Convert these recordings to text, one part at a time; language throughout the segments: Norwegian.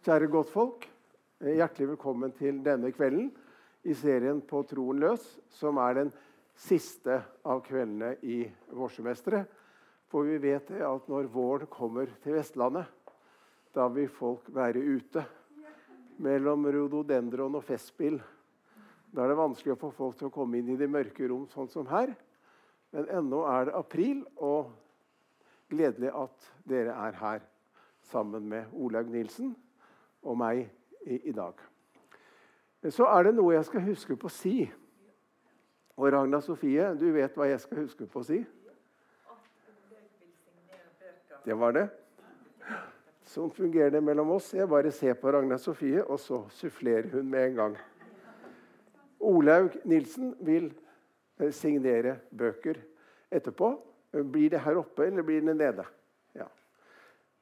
Kjære godtfolk, hjertelig velkommen til denne kvelden i serien På troen løs, som er den siste av kveldene i vårsemesteret. For vi vet at når våren kommer til Vestlandet, da vil folk være ute. Mellom rododendron og festspill. Da er det vanskelig å få folk til å komme inn i de mørke rom, sånn som her. Men ennå er det april, og gledelig at dere er her sammen med Olaug Nilsen og meg i, i dag. Så er det noe jeg skal huske på å si. Og Ragna Sofie, du vet hva jeg skal huske på å si? Det var det. Sånn fungerer det mellom oss. Jeg bare ser på Ragna Sofie, og så sufflerer hun med en gang. Olaug Nilsen vil eh, signere bøker etterpå. Blir det her oppe, eller blir det nede?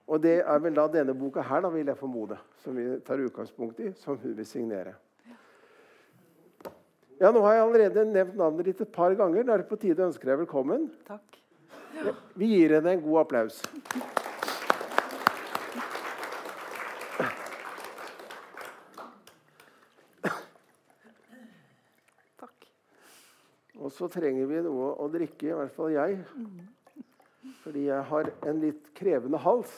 Ja. Og det er vel da denne boka her, da, vil jeg formode, som vi tar utgangspunkt i, som hun vil signere. Ja, Nå har jeg allerede nevnt navnet ditt et par ganger. Da er det på tide å ønske deg velkommen. Takk. Vi gir henne en god applaus. Takk. Og så trenger vi noe å drikke, i hvert fall jeg. Fordi jeg har en litt krevende hals.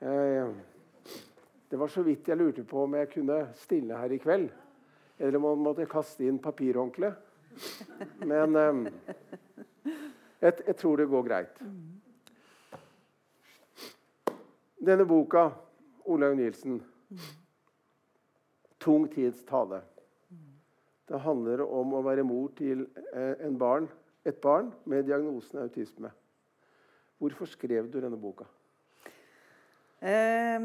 Eh, det var så vidt jeg lurte på om jeg kunne stille her i kveld. Eller om jeg måtte kaste inn papirhåndkle. Men eh, jeg, tror det går greit. Denne boka, Olaug Nielsen, 'Tung tids tale'. Det handler om å være mor til en barn, et barn med diagnosen autisme. Hvorfor skrev du denne boka? Eh,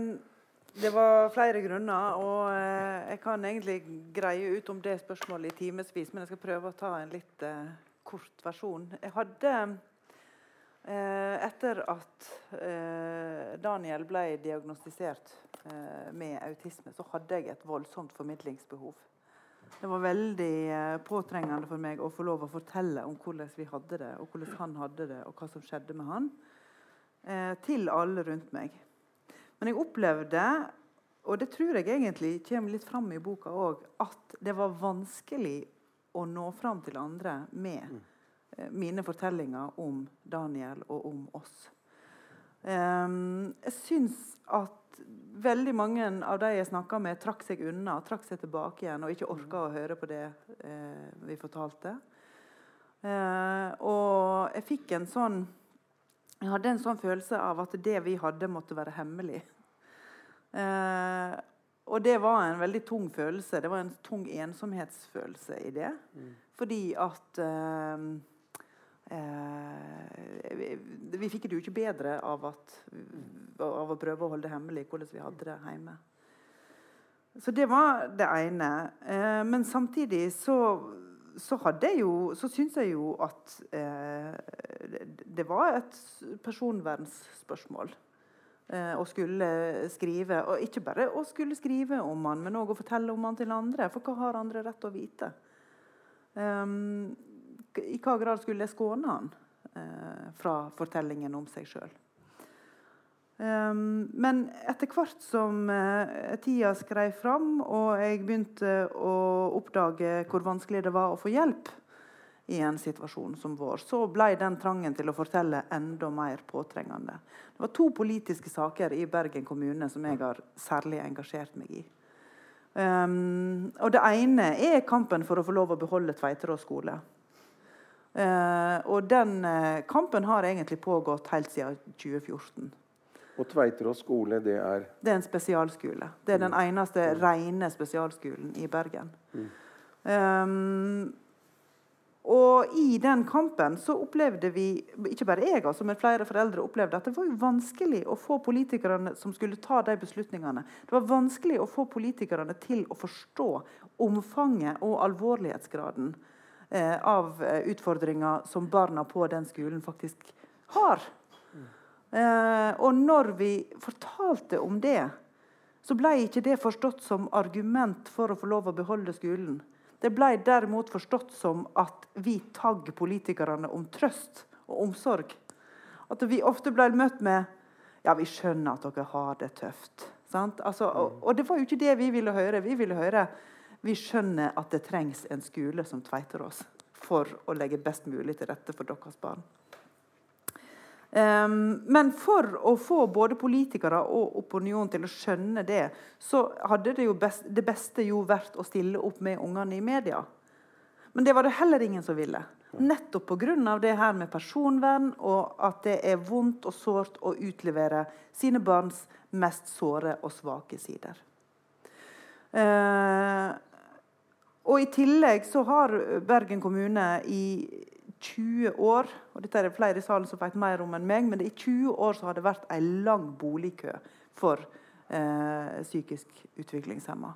det var flere grunner, og eh, jeg kan egentlig greie ut om det spørsmålet i timevis, men jeg skal prøve å ta en litt eh, kort versjon. Jeg hadde eh, Etter at Daniel ble diagnostisert med autisme, så hadde jeg et voldsomt formidlingsbehov. Det var veldig påtrengende for meg å få lov å fortelle om hvordan vi hadde det, og hvordan han hadde det, og hva som skjedde med han, til alle rundt meg. Men jeg opplevde, og det tror jeg egentlig kommer litt fram i boka òg, at det var vanskelig å nå fram til andre med mm. mine fortellinger om Daniel og om oss. Um, jeg syns at veldig mange av de jeg snakka med, trakk seg unna, trakk seg tilbake igjen og ikke orka å høre på det eh, vi fortalte. Uh, og jeg fikk en sånn Jeg hadde en sånn følelse av at det vi hadde, måtte være hemmelig. Eh, og det var en veldig tung følelse. Det var en tung ensomhetsfølelse i det. Mm. Fordi at eh, Eh, vi, vi, fikk det jo ikke bedre av, at, av, å prøve å holde det hemmelig hvordan vi hadde det hjemme. Så det var det ene. Eh, men samtidig så, så hadde jeg jo Så syns jeg jo at eh, det var et personvernsspørsmål. Å skulle skrive. Og ikke bare å skulle skrive om han, men òg å fortelle om han til andre. For hva har andre rett til å vite? Um, i hva grad skulle jeg skåne han uh, fra fortellingen om seg sjøl. Um, ehm, men etter hvert som uh, tida skrev fram, og jeg begynte å oppdage hvor vanskelig det var å få hjelp i en situasjon som vår, så ble den trangen til å fortelle enda mer påtrengende. Det var to politiske saker i Bergen kommune som jeg har særlig engasjert meg i. Um, og Det ene er kampen for å få lov å beholde Tveiterås skole. Uh, og den uh, kampen har egentlig pågått helt siden 2014. Og Tveiterås skole, det er Det er en spesialskole. Det er mm. den eneste mm. rene spesialskolen i Bergen. Mm. Um, og i den kampen så opplevde vi, ikke bare jeg, altså, men flere foreldre opplevde at det var vanskelig å få politikerne som skulle ta de beslutningene, det var vanskelig å få politikerne til å forstå omfanget og alvorlighetsgraden eh, av eh, utfordringer som barna på den skolen faktisk har. Eh, og når vi fortalte om det, så ble ikke det forstått som argument for å få lov å beholde skolen. Det ble derimot forstått som at vi tagg politikerne om trøst og omsorg. At vi ofte ble møtt med Ja, vi skjønner at dere har det tøft. Altså, og, og, det var jo ikke det vi ville høre. Vi ville høre vi skjønner at det trengs en skole som tveiter oss for å legge best mulig til rette for deres barn. Um, men for å få både politikere og opinion til å skjønne det, så hadde det, best, det beste jo vært å stille opp med ungene i media. Men det var det heller ingen som ville. Nettopp pga. det her med personvern og at det er vondt og sårt å utlevere sine barns mest såre og svake sider. Uh, og I tillegg så har Bergen kommune i 20 år og dette er det flere i salen som vet mer om enn meg, men i 20 år så har det vært en lang boligkø for eh, psykisk utviklingshemma.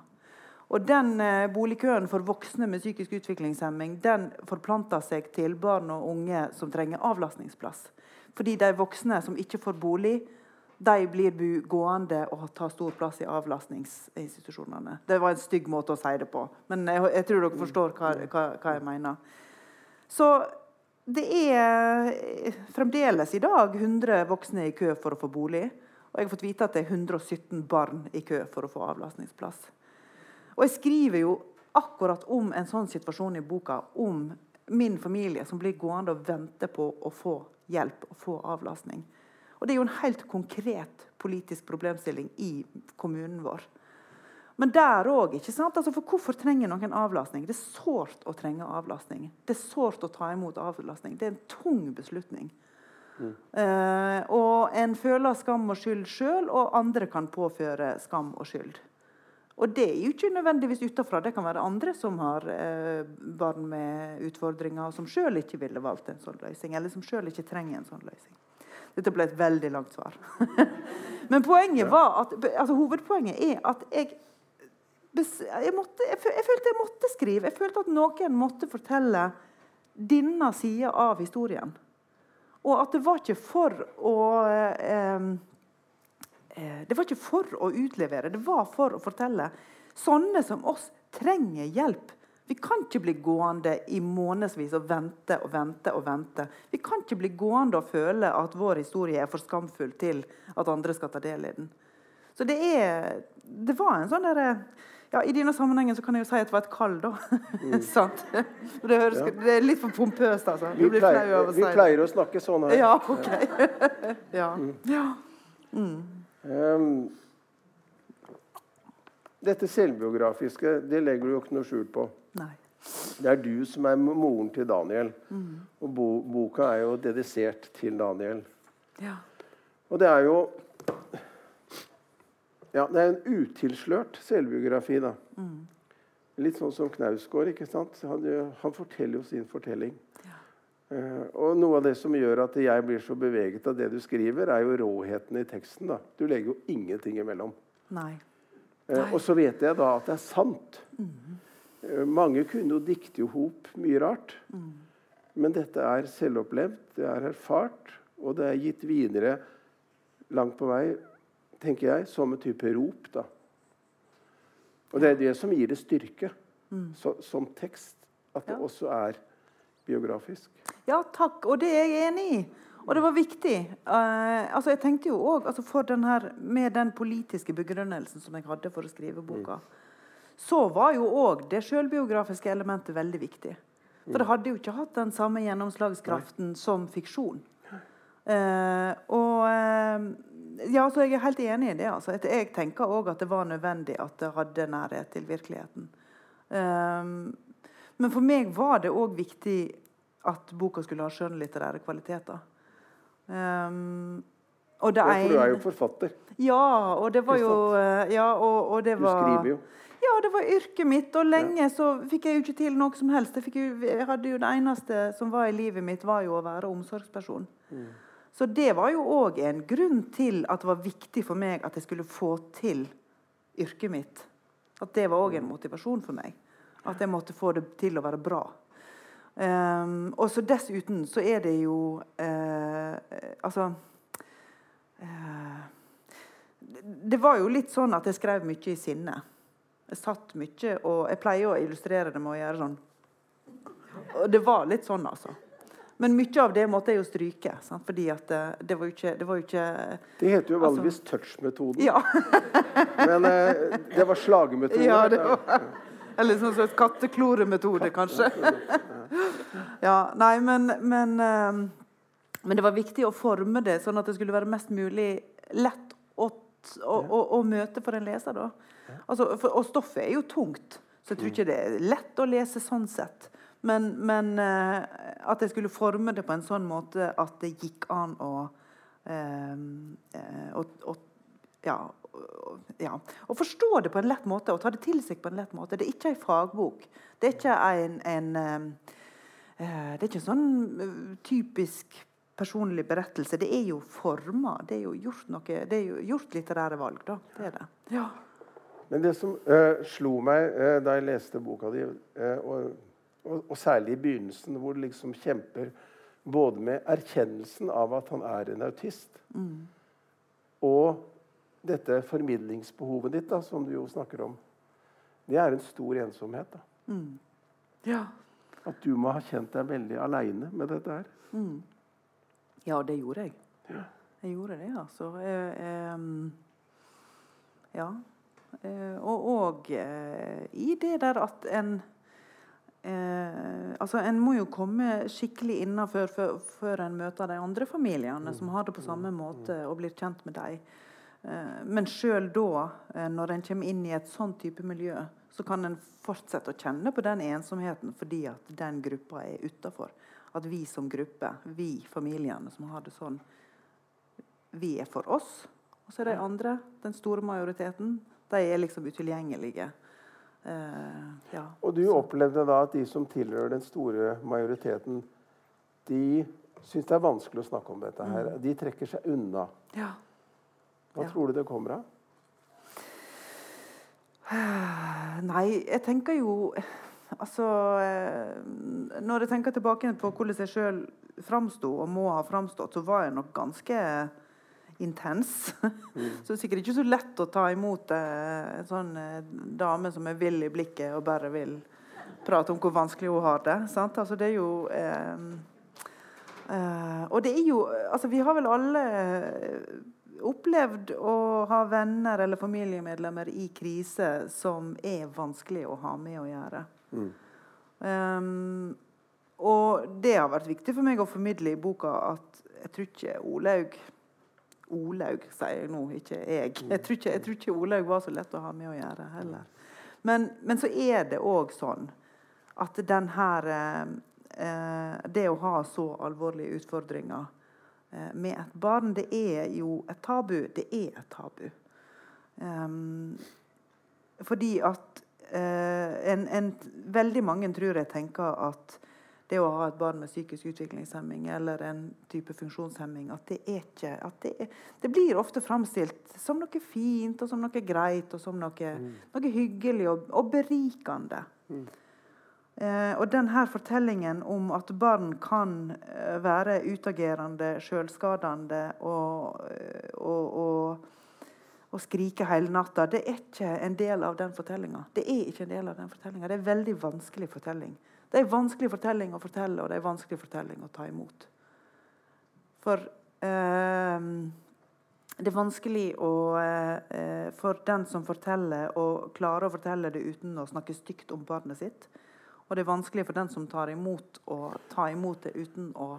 Og den eh, Boligkøen for voksne med psykisk utviklingshemming den forplanter seg til barn og unge som trenger avlastningsplass. Fordi de voksne som ikke får bolig, de blir gående og tar stor plass i avlastningsinstitusjonene. Det var en stygg måte å si det på, men jeg, jeg tror dere forstår hva, hva, hva jeg mener. Så det er eh, fremdeles i dag 100 voksne i kø for å få bolig. Og jeg har fått vite at det er 117 barn i kø for å få avlastningsplass. Og jeg skriver jo akkurat om en sånn situasjon i boka. Om min familie som blir gående og vente på å få hjelp og få avlastning. Og Det er jo en helt konkret politisk problemstilling i kommunen vår. Men der òg. Altså, for hvorfor trenger noen avlastning? Det er sårt å trenge avlastning. Det er sårt å ta imot avlastning. Det er en tung beslutning. Mm. Uh, og en føler skam og skyld sjøl, og andre kan påføre skam og skyld. Og det er jo ikke nødvendigvis utafra. Det kan være andre som har uh, barn med utfordringer, og som sjøl ikke ville valgt en sånn løsning, eller som sjøl ikke trenger en sånn løsning. Dette ble et veldig langt svar. Men poenget var at, altså, hovedpoenget er at jeg jeg, måtte, jeg, følte jeg måtte skrive. Jeg følte at noen måtte fortelle denne sida av historien. Og at det var ikke for å eh, eh, Det var ikke for å utlevere, det var for å fortelle. Sånne som oss trenger hjelp. Vi kan ikke bli gående i månedsvis og vente og vente. og vente. Vi kan ikke bli gående og føle at vår historie er for skamfull til at andre skal ta del i den. Så det, er, det var en sånn derre ja, I denne sammenhengen så kan jeg jo si at det var et kall, da. Mm. det, høres, ja. det, er litt for pompøst, altså. Vi pleier, å, vi pleier å snakke sånn her. Ja, ok. ja. Mm. ja. Mm. Um, dette selvbiografiske det legger du jo ikke noe skjul på. Nei. Det er du som er moren til Daniel. Mm. Og bo, boka er jo dedisert til Daniel. Ja. Og det er jo ja, Det er en utilslørt selvbiografi. da. Mm. Litt sånn som Knausgård. ikke sant? Han, han forteller jo sin fortelling. Ja. Uh, og Noe av det som gjør at jeg blir så beveget av det du skriver, er jo råheten i teksten. da. Du legger jo ingenting imellom. Nei. Uh, og så vet jeg da at det er sant. Mm. Uh, mange kunne jo dikte i hop mye rart. Mm. Men dette er selvopplevd, det er erfart, og det er gitt videre langt på vei tenker jeg, som en type rop. da. Og det er det som gir det styrke mm. så, som tekst. At det ja. også er biografisk. Ja, takk. Og det er jeg enig i. Og det var viktig. Uh, altså jeg tenkte jo også, altså Med den politiske begrunnelsen som jeg hadde for å skrive boka, mm. så var jo òg det selvbiografiske elementet veldig viktig. For det mm. hadde jo ikke hatt den samme gjennomslagskraften Nei. som fiksjon. Uh, og uh, ja, så Jeg er helt enig i det. Altså. Jeg tenker òg at det var nødvendig at det hadde nærhet til virkeligheten. Um, men for meg var det òg viktig at boka skulle ha skjønnlitterære kvaliteter. Um, og det ja, for du er jo forfatter. Ja, og det var jo eh, ja, og, og det var, Du skriver jo. Ja, det var yrket mitt. Og lenge ja. så fikk jeg jo ikke til noe som helst. Jeg, jo, jeg, hadde jo Det eneste som var i livet mitt, var jo å være omsorgsperson. Mm. Så det var jo òg en grunn til at det var viktig for meg at jeg skulle få til yrket mitt. At det var òg en motivasjon for meg. At jeg måtte få det til å være bra. Um, og så dessuten så er det jo uh, Altså uh, Det var jo litt sånn at jeg skrev mye i sinne. Jeg satt mye, og jeg pleier å illustrere det med å gjøre sånn. Og det var litt sånn, altså. Men mye av det måtte jeg jo stryke. Sant? fordi at det, det, var jo ikke Det, var jo ikke, det heter jo altså- vanligvis touch-metoden. Ja. Men eh, det var slagemetoden. ja det var, eller sånn som et kattekloremetode, kanskje. ja, nei, men, men, eh, men det var viktig å forme det sånn at det skulle være mest mulig lett å, å, å, å møte for en leser. da. Altså, for, og stoffet er jo tungt, så jeg tror ikke det er lett å lese sånn sett. Men, men eh, at jeg skulle forme det på en sånn måte at det gikk an å, eh, eh, å, å ja, ja, å forstå det på en lett måte og ta det til seg på en lett måte. Det er ikke ei fagbok. Det er ikke en, en eh, eh, Det er ikke en sånn eh, typisk personlig berettelse. Det er jo forma. Det er jo gjort noe Det er jo gjort litterære valg, da. Det er det. Ja. Men det som uh, slo meg uh, da jeg leste boka di, uh, og, og, og særlig i begynnelsen, hvor du liksom kjemper både med erkjennelsen av at han er en autist, og dette formidlingsbehovet ditt, da, som du jo snakker om, det er en stor ensomhet. da. Ja. At du må ha kjent deg veldig aleine med dette her. ja, det gjorde jeg. Jeg gjorde det, altså. Jeg, jeg, ja. Eh, og og eh, i det der at en eh, altså En må jo komme skikkelig innafor før, en møter de andre familiene som har det på samme måte, og blir kjent med dem. Eh, men sjøl da, eh, når en kommer inn i et sånn type miljø, så kan en fortsette å kjenne på den ensomheten fordi at den gruppa er utafor. At vi som gruppe, vi familiene som har det sånn, vi er for oss. Og så er de andre, den store majoriteten, de er liksom utilgjengelige. Eh, ja. Og du opplevde da at de som tilhører den store majoriteten, de syns det er vanskelig å snakke om dette her. De trekker seg unna. ja. Hva Ja. tror du det kommer av? Nei, jeg tenker jo Altså eh, Når jeg tenker tilbake på hvordan jeg sjøl framsto og må ha framstått, så var jeg nok ganske intens. så det er sikkert ikke så lett å ta imot eh, en sånn eh, dame som er vill i blikket og bare vil prate om hvor vanskelig hun har det. Sant? Altså, det er jo eh, eh, Og det er jo Altså, vi har vel alle opplevd å ha venner eller familiemedlemmer i krise som er vanskelig å ha med å gjøre. Um, og det har vært viktig for meg å formidle i boka at jeg tror ikke Olaug Olaug, sier jeg nå, ikke jeg. Jeg tror ikke, jeg tror ikke Olaug var så lett å ha med å gjøre heller. Men, men så er det òg sånn at den her eh, eh, Det å ha så alvorlige utfordringer eh, med et barn, det er jo et tabu. Det er et tabu. Um, fordi at eh, en, en, veldig mange tror jeg tenker at det å ha et barn med psykisk utviklingshemming eller en type funksjonshemming, at det ikke at det, er, det blir ofte framstilt som noe fint og som noe greit og som noe, noe hyggelig og, og berikende. Eh, og denne fortellingen om at barn kan eh, være utagerende, sjølskadende og, eh, og, og, og skrike hele natta, det er ikke en del av den fortellinga. Det er ikke en del av den fortellinga. Det er en veldig vanskelig fortelling. Det er en vanskelig fortelling å fortelle, og det er en vanskelig fortelling å ta imot. For eh, det er vanskelig å, eh, for den som forteller, å klare å fortelle det uten å snakke stygt om barnet sitt. Og det er vanskelig for den som tar imot, å ta imot det uten å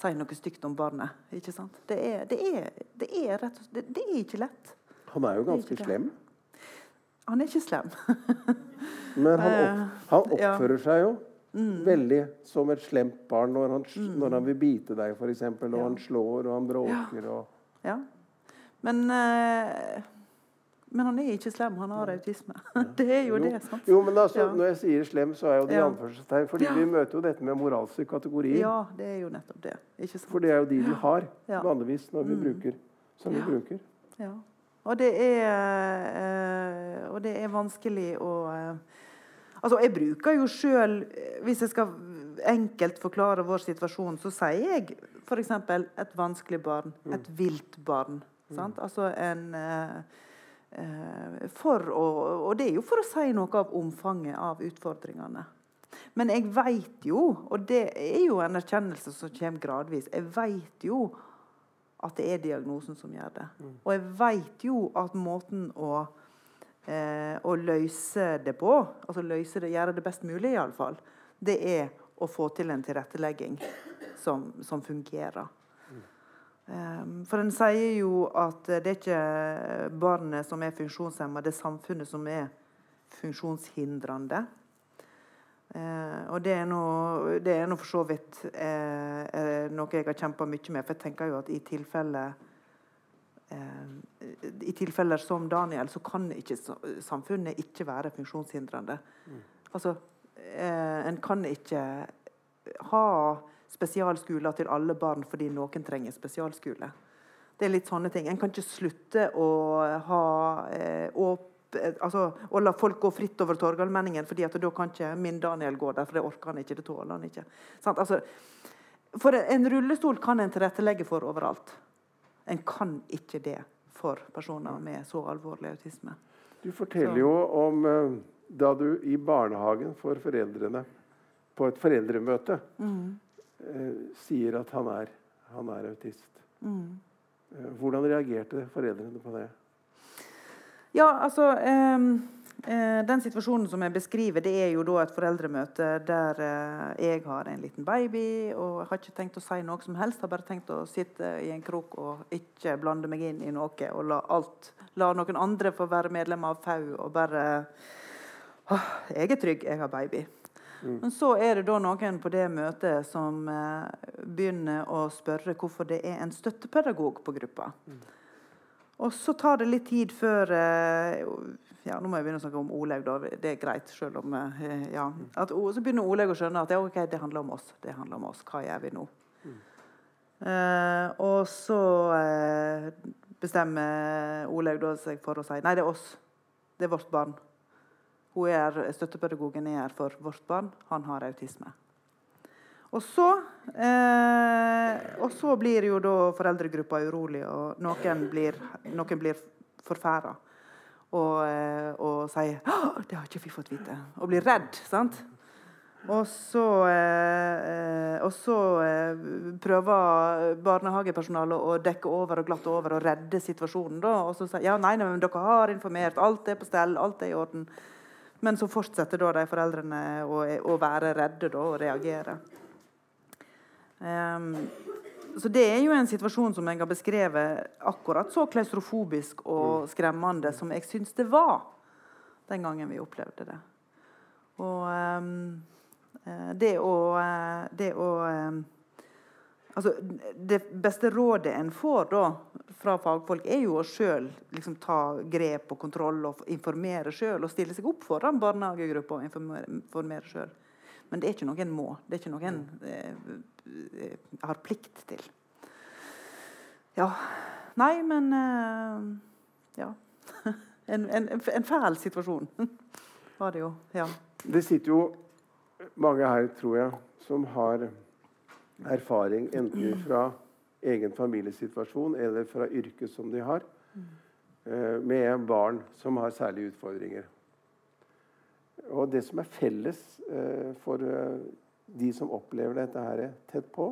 si noe stygt om barnet. Ikke sant? Det er, det er, det er rett og slett det, er ikke lett. Han er jo ganske er slem. Han er ikke slem. Men han, opp, han Eh. Mm. oppfører seg jo veldig som et slemt barn når han, når han vil bite deg, f.eks. Og Ja. han slår og han bråker. Og, Ja. Men, øh, men han er ikke slem. Han har autisme. Det er jo det. sant? Jo, men altså, Ja. Når jeg sier slem, så er jo det i Ja. anførselstegn. Fordi Ja. vi møter jo dette med moralske kategorier. Ja, det er jo nettopp det. For det er jo de vi har Ja. vanligvis når vi Mm. bruker som vi bruker. Ja. Og det er, øh, og det er vanskelig å eh, Altså, jeg bruker jo sjøl Hvis jeg skal enkelt forklare vår situasjon, så sier jeg f.eks. et vanskelig barn. Et vilt barn. Sant? Altså en eh, eh, for å, Og det er jo for å si noe av omfanget av utfordringene. Men jeg veit jo, og det er jo en erkjennelse som kommer gradvis Jeg veit jo at det er diagnosen som gjør det. Mm. Og jeg veit jo at måten å, eh, å løse det på, altså løse det, gjøre det best mulig iallfall, det er å få til en tilrettelegging som, som fungerer. Um, for en sier jo at det er ikke barnet som er funksjonshemma, det er samfunnet som er funksjonshindrende. Eh, og det er, noe, for så vidt eh, eh, noe jeg har kjempa mye med. For jeg tenker jo at i tilfelle i tilfeller som Daniel, så kan ikke samfunnet ikke være funksjonshindrende. Mm. Altså, eh, en kan ikke ha spesialskoler til alle barn fordi noen trenger spesialskole. Det er litt sånne ting. En kan ikke slutte å ha eh, Eh, altså, å la folk gå fritt over Torgallmenningen, fordi da kan ikke min Daniel gå der, for det orker han ikke. Det tåler han ikke. Altså, for en rullestol kan en tilrettelegge for overalt. En kan ikke det for personer med så alvorlig autisme. Du forteller så. jo om uh, da du i barnehagen for foreldrene på et foreldremøte mm. uh, sier at han er, han er autist. Mm. Uh, hvordan reagerte foreldrene på det? Ja, altså eh, Den situasjonen som jeg beskriver, det er jo da et foreldremøte der eh, jeg har en liten baby, og jeg har ikke tenkt å si noe som helst. Jeg har bare tenkt å sitte i en krok og ikke blande meg inn i noe. Og la, alt, la noen andre få være medlem av FAU og bare åh, Jeg er trygg, jeg har baby. Mm. Men så er det da noen på det møtet som eh, begynner å spørre hvorfor det er en støttepedagog på gruppa. Mm. Og så tar det litt tid før eh, ja, Nå må jeg begynne å snakke om Olaug. da, Det er greit. selv om, eh, ja. At, så begynner Olaug å skjønne at ja, okay, det handler om oss. Det handler om oss. Hva gjør vi nå? Mm. Eh, og så eh, bestemmer Olaug seg for å si nei, det er oss. Det er vårt barn. Hun er, Støttepedagogen er her for vårt barn. Han har autisme. Og så, eh, og så blir jo da foreldregruppa urolig, og noen blir, noen blir forferda. Og, eh, og, sier 'Det har ikke vi fått vite.' Og blir redd. sant? Og så, eh, og så eh, prøver barnehagepersonalet å dekke over og glatte over og redde situasjonen. Da. Og så sier ja, nei, nei, men dere har informert, alt er på stell, alt er i orden. Men så fortsetter da de foreldrene å, å være redde da, og reagere. Um, så Det er jo en situasjon som jeg har beskrevet akkurat så klaustrofobisk og mm. skremmende som jeg syns det var den gangen vi opplevde det. Og um, det å, eh, det å um, altså, Det beste rådet en får da fra fagfolk, er jo å sjøl liksom, ta grep og kontroll og informere sjøl. Og stille seg opp foran barnehagegruppa og informere sjøl. Men det er ikke noe en må. Det er ikke noe en eh, eh, har plikt til. Ja. Nei, men eh, Ja. En, en, en, fæl situasjon var det jo. Ja. Det sitter jo mange her, tror jeg, som har erfaring enten fra egen familiesituasjon eller fra yrket som de har, eh, med barn som har særlige utfordringer. Og det som er felles eh, for eh, de som opplever dette her tett på,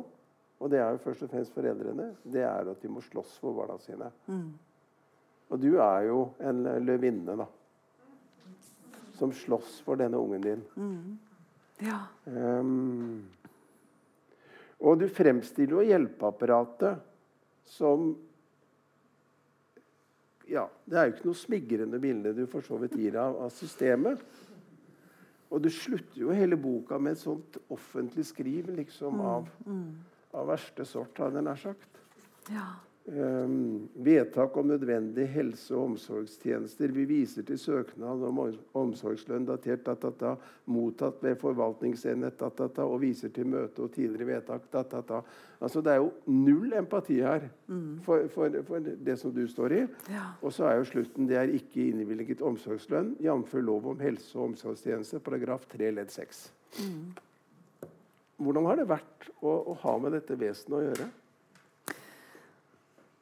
og det er jo først og fremst foreldrene, det er at de må slåss for barna sine. Mm. Og du er jo en løvinne, da. Som slåss for denne ungen din. Mm. Ja. Um, og du fremstiller jo hjelpeapparatet som Ja, det er jo ikke noe smigrende bilde du for så vidt gir av, av systemet. Og du slutter jo hele boka med et sånt offentlig skriv liksom, mm, av, mm. av verste sort, hadde jeg nær sagt. Ja. Um, vedtak om nødvendige helse- og omsorgstjenester. Vi viser til søknad om omsorgslønn datert da, da, da, mottatt ved forvaltningsenhet da, da, da, og viser til møte og tidligere vedtak. Da, da, da. Altså, det er jo null empati her mm. for, for, for, det som du står i. Ja. Og så er jo slutten det er ikke innvilget omsorgslønn, jf. lov om helse- og omsorgstjeneste, paragraf 3 ledd 6. Mm. Hvordan har det vært å, å ha med dette vesenet å gjøre?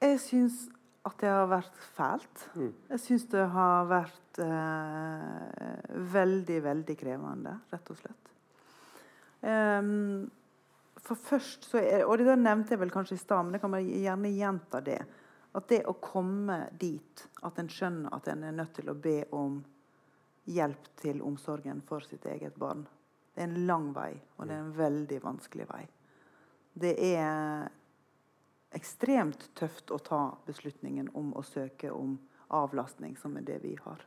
Jeg syns at det har vært fælt. Mm. Jeg syns det har vært eh, veldig, veldig krevende, rett og slett. Um, for først så er, Og det nevnte jeg vel kanskje i stad, men jeg kan man gjerne gjenta det. At det å komme dit at en skjønner at en er nødt til å be om hjelp til omsorgen for sitt eget barn, det er en lang vei, og det er en veldig vanskelig vei. Det er ekstremt tøft å ta beslutningen om å søke om avlastning, som er det vi har.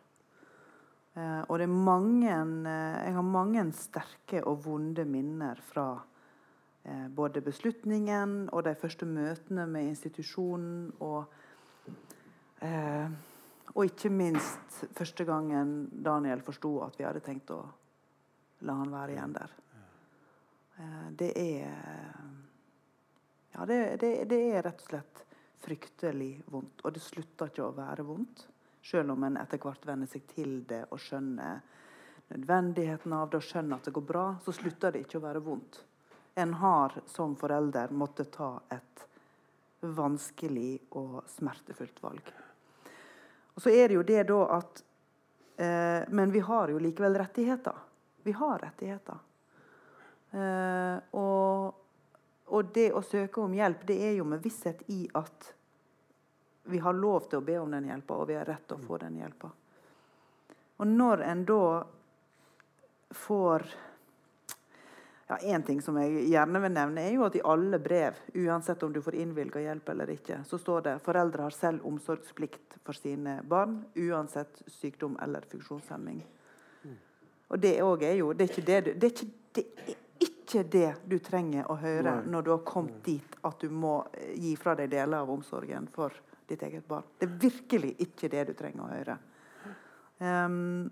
Eh, og det er mange, eh, jeg har mange sterke og vonde minner fra eh, både beslutningen og de første møtene med institusjonen. Og, eh, og ikke minst første gangen Daniel forsto at vi hadde tenkt å la han være igjen der. Det er Ja, det, det, det er rett og slett fryktelig vondt. Og det slutter ikke å være vondt. Selv om en etter hvert venner seg til det og skjønner nødvendigheten av det og skjønner at det går bra, så slutter det ikke å være vondt. En har som forelder måttet ta et vanskelig og smertefullt valg. Og så er det jo det da at eh, Men vi har jo likevel rettigheter. Vi har rettigheter. Eh, og, og det å søke om hjelp, det er jo med visshet i at vi har lov til å be om den hjelpa, og vi har rett til å få den hjelpa. Og når en da får ja, En ting som jeg gjerne vil nevne, er jo at i alle brev, uansett om du får innvilga hjelp eller ikke, så står det foreldre har selv omsorgsplikt for sine barn, uansett sykdom eller funksjonshemming. Og det òg er jo Det er det det er ikke, det ikke det du trenger å høre Nei. når du har kommet dit at du må gi fra deg deler av omsorgen for ditt eget barn. Det er virkelig ikke det du trenger å høre. Um,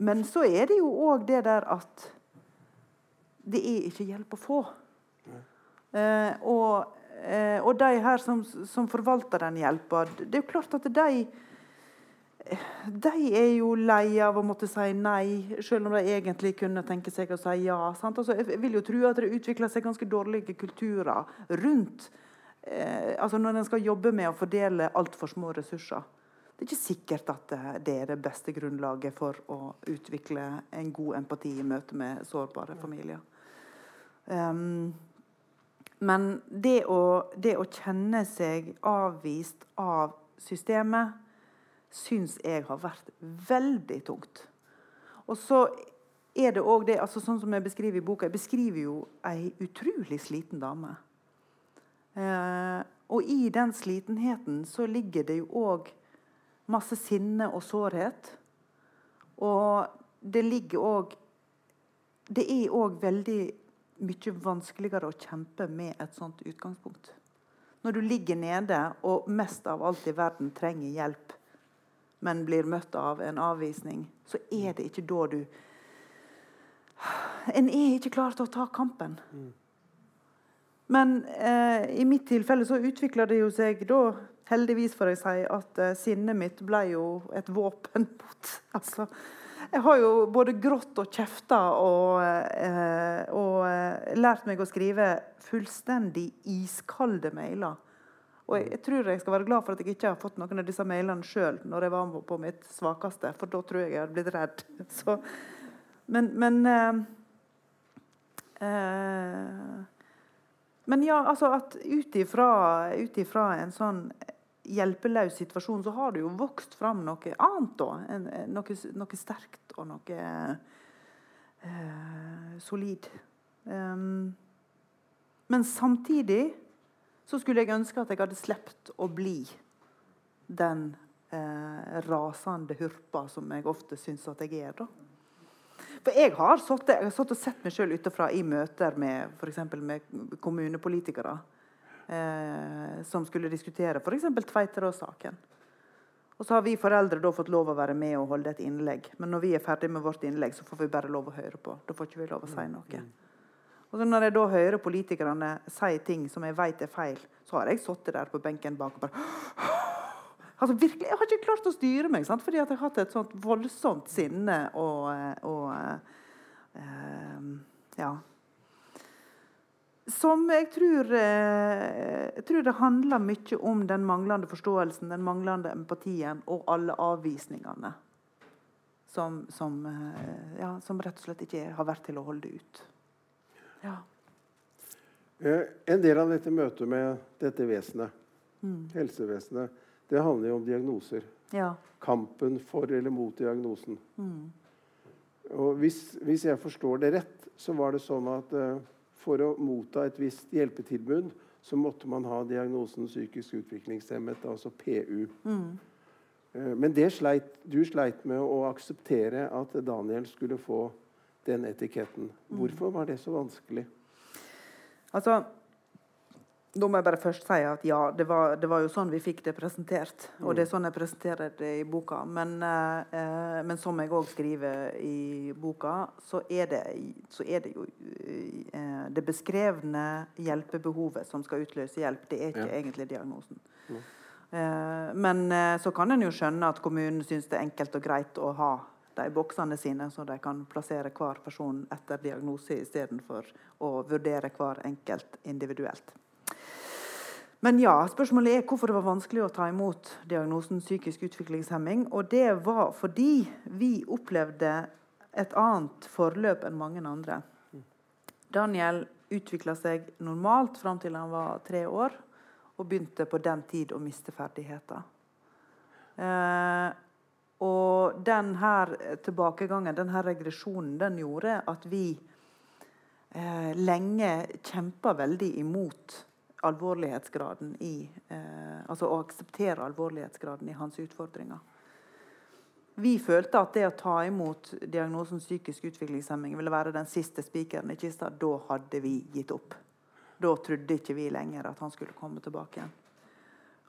men så er det jo òg det der at det er ikke hjelp å få. Uh, og, uh, og, de her som, som forvalter den hjelpa, det er jo klart at de de er jo lei av å måtte si nei, selv om de egentlig kunne tenke seg å si ja. Altså, jeg vil jo tro at det utvikler seg ganske dårlige kulturer rundt eh, altså når en skal jobbe med å fordele altfor små ressurser. Det er ikke sikkert at det er det beste grunnlaget for å utvikle en god empati i møte med sårbare familier. Um, men det å, det å, kjenne seg avvist av systemet syns jeg har vært veldig tungt. Og så er det òg det altså Sånn som jeg beskriver i boka Jeg beskriver jo ei utrolig sliten dame. Eh, og i den slitenheten så ligger det jo òg masse sinne og sårhet. Og det ligger òg Det er òg veldig mye vanskeligere å kjempe med et sånt utgangspunkt. Når du ligger nede og mest av alt i verden trenger hjelp, men blir møtt av en avvisning, så er det ikke da du En er ikke klar til å ta kampen. Mm. Men eh, i mitt tilfelle så utvikla det jo seg da, heldigvis får jeg si, at eh, sinnet mitt ble jo et våpen mot altså, Jeg har jo både grått og kjefta og, eh, og eh, lært meg å skrive fullstendig iskalde mailer. Og jeg, tror jeg skal være glad for at jeg ikke har fått noen av disse mailene sjøl når jeg var på mitt svakeste, for da tror jeg jeg hadde blitt redd. Så, men, men eh, eh, men ja, altså at ut ifra en sånn hjelpeløs situasjon, så har det jo vokst fram noe annet. da. Noe, noe, sterkt og noe eh, solid. Um, men samtidig så skulle jeg ønske at jeg hadde sluppet å bli den eh, rasende hurpa som jeg ofte syns at jeg er. da. For jeg har satt og sett meg sjøl utenfra i møter med f.eks. med kommunepolitikere eh, som skulle diskutere f.eks. Tveiterås-saken. Og så har vi foreldre da fått lov å være med og holde et innlegg. Men når vi er ferdig med vårt innlegg, så får vi bare lov å høre på. Da får ikke vi lov å si noe. Og Når jeg da hører politikerne si ting som jeg vet er feil, så har jeg sittet der på benken bak og bare Altså, virkelig, Jeg har ikke klart å styre meg, sant? fordi jeg har hatt et sånt voldsomt sinne og, og uh, Ja. Som jeg tror, uh, jeg tror det handler mye om den manglende forståelsen, den manglende empatien og alle avvisningene. som, som, eh, ja, som, rett og slett ikke har vært til å holde ut. Ja. Eh, en del av dette møtet med dette vesenet, mm. helsevesenet, det handler jo om diagnoser. Ja. Kampen for eller mot diagnosen. Mm. Og hvis, hvis, jeg forstår det rett, så var det sånn at uh, for å motta et visst hjelpetilbud, så måtte man ha diagnosen psykisk utviklingshemmet, altså PU. Mm. Uh, men sleit, du sleit med å akseptere at Daniel skulle få den etiketten. Mm. Hvorfor var det så vanskelig? Altså, da må jeg bare først si at ja, det var, det var, jo sånn vi fikk det presentert. Og det er mm. sånn jeg presenterer det i boka. Men, eh, men som jeg òg skriver i boka, så er det, så er det jo eh, det beskrevne hjelpebehovet som skal utløse hjelp. Det er ikke ja. egentlig diagnosen. Ja. Eh, men eh, så kan en jo skjønne at kommunen syns det er enkelt og greit å ha de boksene sine, så de kan plassere hver person etter diagnose istedenfor å vurdere hver enkelt individuelt. Men ja, spørsmålet er hvorfor det var vanskelig å ta imot diagnosen psykisk utviklingshemming. Og det var fordi vi opplevde et annet forløp enn mange andre. Daniel utvikla seg normalt fram til han var tre år, og begynte på den tid å miste ferdigheter. Eh, og denne tilbakegangen, denne regresjonen, den gjorde at vi eh, lenge kjempa veldig imot alvorlighetsgraden i eh, Altså å akseptere alvorlighetsgraden i hans utfordringer. Vi følte at det å ta imot diagnosen psykisk utviklingshemming ville være den siste spikeren i kista. Da hadde vi gitt opp. Da trodde ikke vi lenger at han skulle komme tilbake igjen.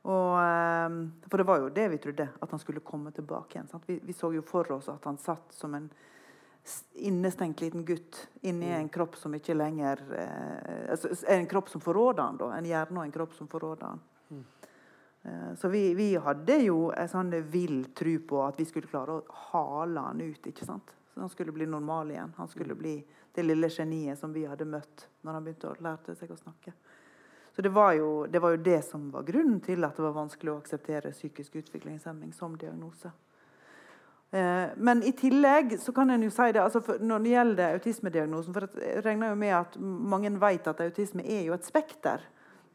Og, eh, for det var jo det vi trodde, at han skulle komme tilbake igjen. Vi, vi, så jo for oss at han satt som en innestengt liten gutt inni mm. en kropp som ikke lenger eh, altså, En kropp som forråder han, da. En hjerne og en kropp som forråder han. Mm. Eh, så vi, vi, hadde jo en sånn vill tro på at vi skulle klare å hale han ut. ikke sant? Så han skulle bli normal igjen. Han skulle mm. bli det lille geniet som vi hadde møtt når han begynte å lære seg å snakke. Så det var, jo, det var jo det som var grunnen til at det var vanskelig å akseptere psykisk utviklingshemming som diagnose. Eh, men i tillegg så kan en jo si det altså når det gjelder autismediagnosen for Jeg regner jo med at mange vet at autisme er jo et spekter.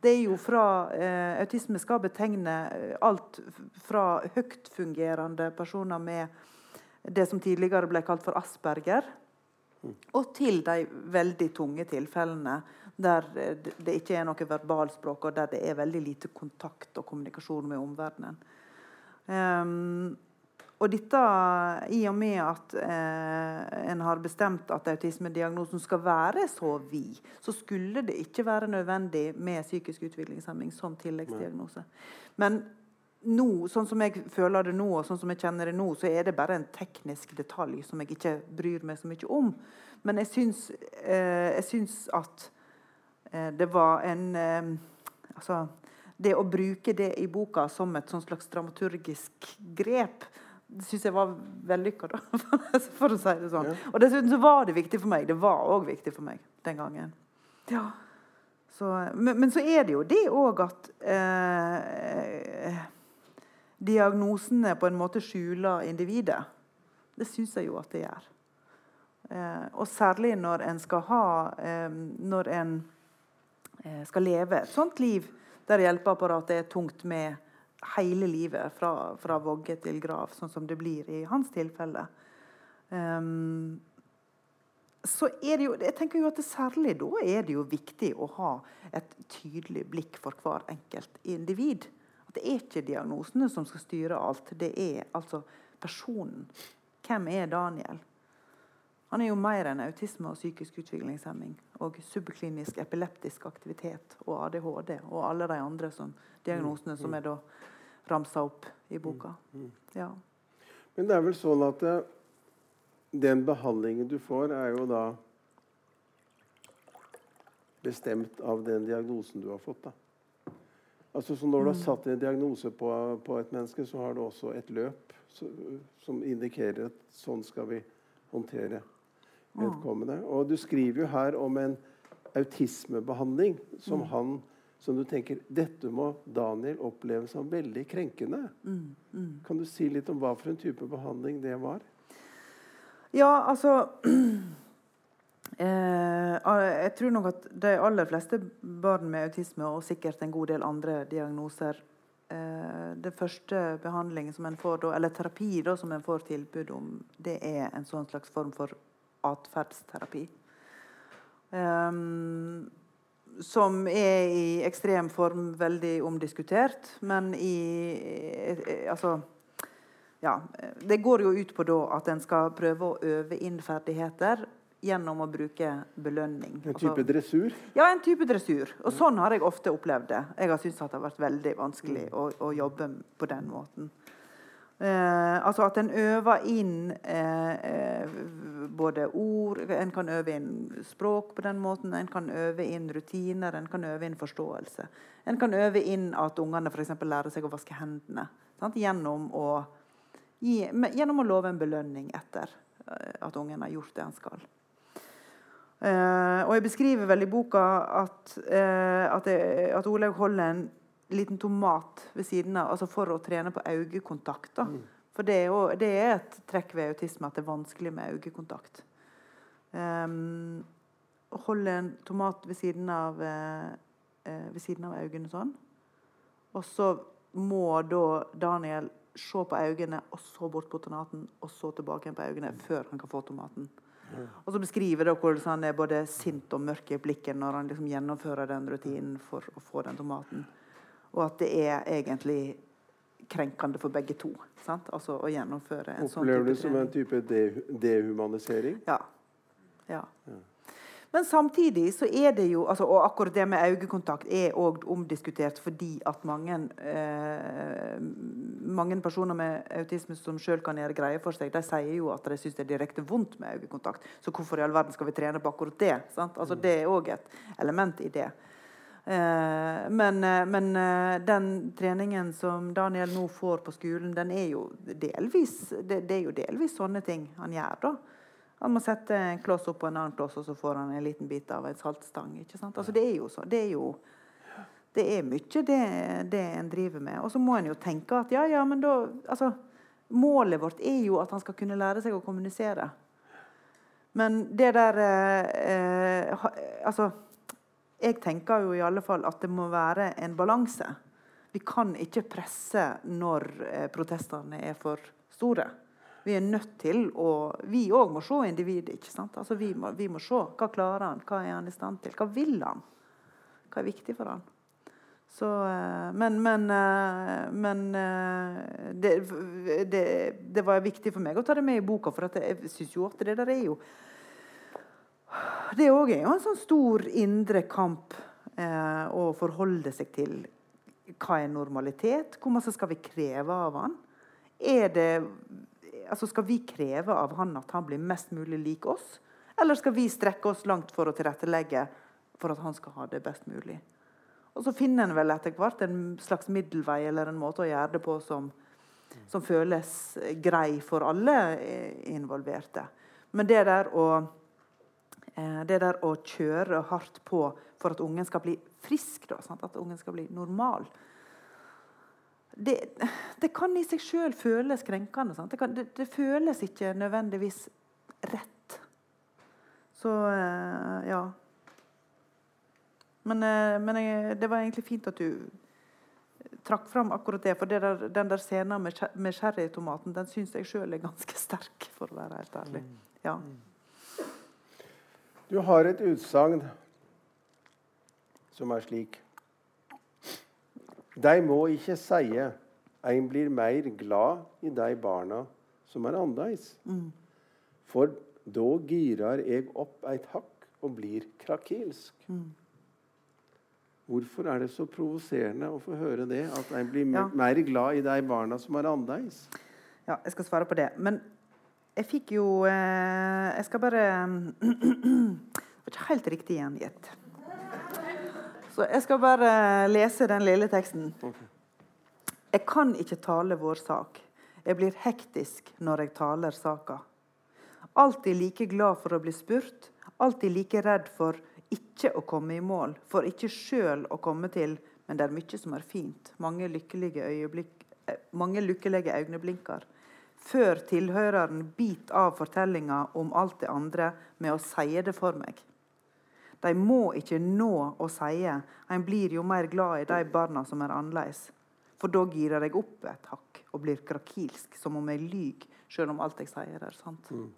Det er jo fra eh, Autisme skal betegne eh, alt fra høytfungerende personer med det som tidligere ble kalt for Asperger, og til de veldig tunge tilfellene der det ikke er noe verbalspråk, og der det er veldig lite kontakt og kommunikasjon med omverdenen. Um, og dette, I og med at eh, en har bestemt at autismediagnosen skal være så vid, så skulle det ikke være nødvendig med psykisk utviklingshemming som tilleggsdiagnose. Men nå, sånn som jeg føler det nå, og sånn som jeg kjenner det nå, så er det bare en teknisk detalj som jeg ikke bryr meg så mye om. Men jeg syns, eh, jeg syns at eh, det var en eh, Altså det å bruke det i boka som et slags dramaturgisk grep det syns jeg var vellykka, for å si det sånn. Ja. Og dessuten så var det viktig for meg. Det var òg viktig for meg den gangen. Ja. Så, men, men, så er det jo det òg at eh, diagnosene på en måte skjuler individet. Det syns jeg jo at det gjør. Eh, og særlig når en skal ha eh, Når en eh, skal leve et sånt liv der hjelpeapparatet er tungt med hele livet, fra, fra, vogge til grav, sånn som det blir i hans tilfelle. Um, så er det jo, jeg tenker jo at Særlig da er det jo viktig å ha et tydelig blikk for hver enkelt individ. At Det er ikke diagnosene som skal styre alt. Det er altså personen. Hvem er Daniel? Han er jo mer enn autisme og psykisk utviklingshemming. Og subklinisk epileptisk aktivitet og ADHD og alle de andre som, diagnosene som er da ramsa opp i boka. Mm, mm. Ja. Men det er vel sånn at det, eh, den behandlingen du får, er jo da bestemt av den diagnosen du har fått. da. Altså, så Når du har mm. satt en diagnose på, på et menneske, så har du også et løp som indikerer at sånn skal vi håndtere vedkommende. Og du skriver jo her om en autismebehandling som mm. han som du tenker dette må Daniel oppleve som veldig krenkende. Mm, mm. Kan du si litt om hva for en type behandling det var? Ja, altså eh, Jeg tror nok at de aller fleste barn med autisme, og sikkert en god del andre diagnoser eh, Det første behandlingen som en får da, eller terapi da, som en får tilbud om, det er en sånn slags form for atferdsterapi. Um, som er i ekstrem form veldig omdiskutert, men i eh, Altså ja, Det går jo ut på da at en skal prøve å øve inn ferdigheter gjennom å bruke belønning. En type altså, dressur? Ja, en type dressur. Og sånn har jeg ofte opplevd det. Jeg har syntes det har vært veldig vanskelig å, å jobbe på den måten. Eh, altså at en øver inn eh, eh, både ord En kan øve inn språk på den måten. En kan øve inn rutiner, en kan øve inn forståelse. En kan øve inn at ungene f.eks. lærer seg å vaske hendene. Gjennom å gi, gjennom å love en belønning etter eh, at ungen har gjort det han skal. Eh, og Jeg beskriver vel i boka at, uh, at, jeg, at Olaug holder en liten tomat ved siden av altså for å trene på øyekontakt. Mm. For det er, jo, det er, et trekk ved autisme at det er vanskelig med øyekontakt. Um, holde en tomat ved siden av, eh, ved siden av øynene sånn. Og så må da Daniel se på øynene, og så bort på tomaten, og så tilbake igjen på øynene før han kan få tomaten. Mm. Og så beskriver det hvordan han er både sint og mørk i blikket når han liksom gjennomfører den rutinen for å få den tomaten. Og at det er egentlig krenkende for begge to. Sant? Altså å gjennomføre en sånn Opplever du det som en type dehumanisering? Ja. ja. ja. Men samtidig så er det jo altså, Og akkurat det med øyekontakt er òg omdiskutert fordi at mange, eh, mange personer med autisme som sjøl kan gjøre greie for seg, de sier jo at de syns det er direkte vondt med øyekontakt. Så hvorfor i all verden skal vi trene på akkurat det? Altså, det er òg et element i det. Eh, men, eh, men, eh, den treningen som Daniel nå får på skolen, den er jo delvis, det, det er jo delvis sånne ting han gjør. da. Han må sette en kloss opp på en annen kloss, og så får han en liten bit av en saltstang. ikke sant? Altså, det er jo så, det er jo det er mye det, det en driver med. Og så må en jo tenke at ja, ja, men da altså, Målet vårt er jo at han skal kunne lære seg å kommunisere. Men det der eh, eh, Altså Jeg tenker jo i alle fall at det må være en balanse. Vi kan ikke presse når eh, protestene er for store. Vi er nødt til å Vi òg må se individet. ikke sant? Altså vi må, vi må, se. Hva klarer han? Hva er han i stand til? Hva vil han? Hva er viktig for han? Så, eh, men, men, eh, men det, det, det, var viktig for meg å ta det med i boka, for jeg syns jo at det der er jo Det òg er jo en sånn stor indre kamp eh, å forholde seg til. Hva er normalitet? Hvor mye skal vi kreve av han? Er det altså Skal vi kreve av han at han blir mest mulig lik oss? Eller skal vi strekke oss langt for å tilrettelegge for at han skal ha det best mulig? Og så finner en vel etter hvert en slags middelvei eller en måte å gjøre det på som, som føles grei for alle involverte. Men det der å eh, det der å kjøre hardt på for at ungen skal bli frisk, da, at ungen skal bli normal, det, det, kan i seg sjøl føles krenkende. Det, kan, det, det, føles ikke nødvendigvis rett. Så uh, ja. Men, uh, men jeg, det var egentlig fint at du trakk fram akkurat det. For det der, den der scenen med, med sherrytomaten den syns jeg sjøl er ganske sterk, for å være helt ærlig. Mm. Ja. Du har et utsagn som er slik de må ikke seie ein blir mer glad i de barna som er annerledes. Mm. For da girar eg opp eit hakk og blir krakilsk. Mm. Hvorfor er det så provoserende å få høre det? At en blir ja. mer glad i de barna som er annerledes? Ja, jeg skal svare på det. Men jeg fikk jo eh, Jeg skal bare Det var ikke helt riktig gjengitt. Så jeg skal bare lese den lille teksten. Jeg kan ikke tale vår sak. Jeg blir hektisk når jeg taler saka. Alltid like glad for å bli spurt, alltid like redd for ikke å komme i mål, for ikke sjøl å komme til, men det er mye som er fint. Mange lykkelige, øyeblikk, eh, mange lykkelige øyeblinker. før tilhøreren biter av fortellinga om alt det andre med å si det for meg. De må ikke nå å si en blir jo mer glad i de barna som er annerledes. For da girer jeg opp et hakk og blir krakilsk, som om jeg lyver, selv om alt jeg sier, er sant. Mm.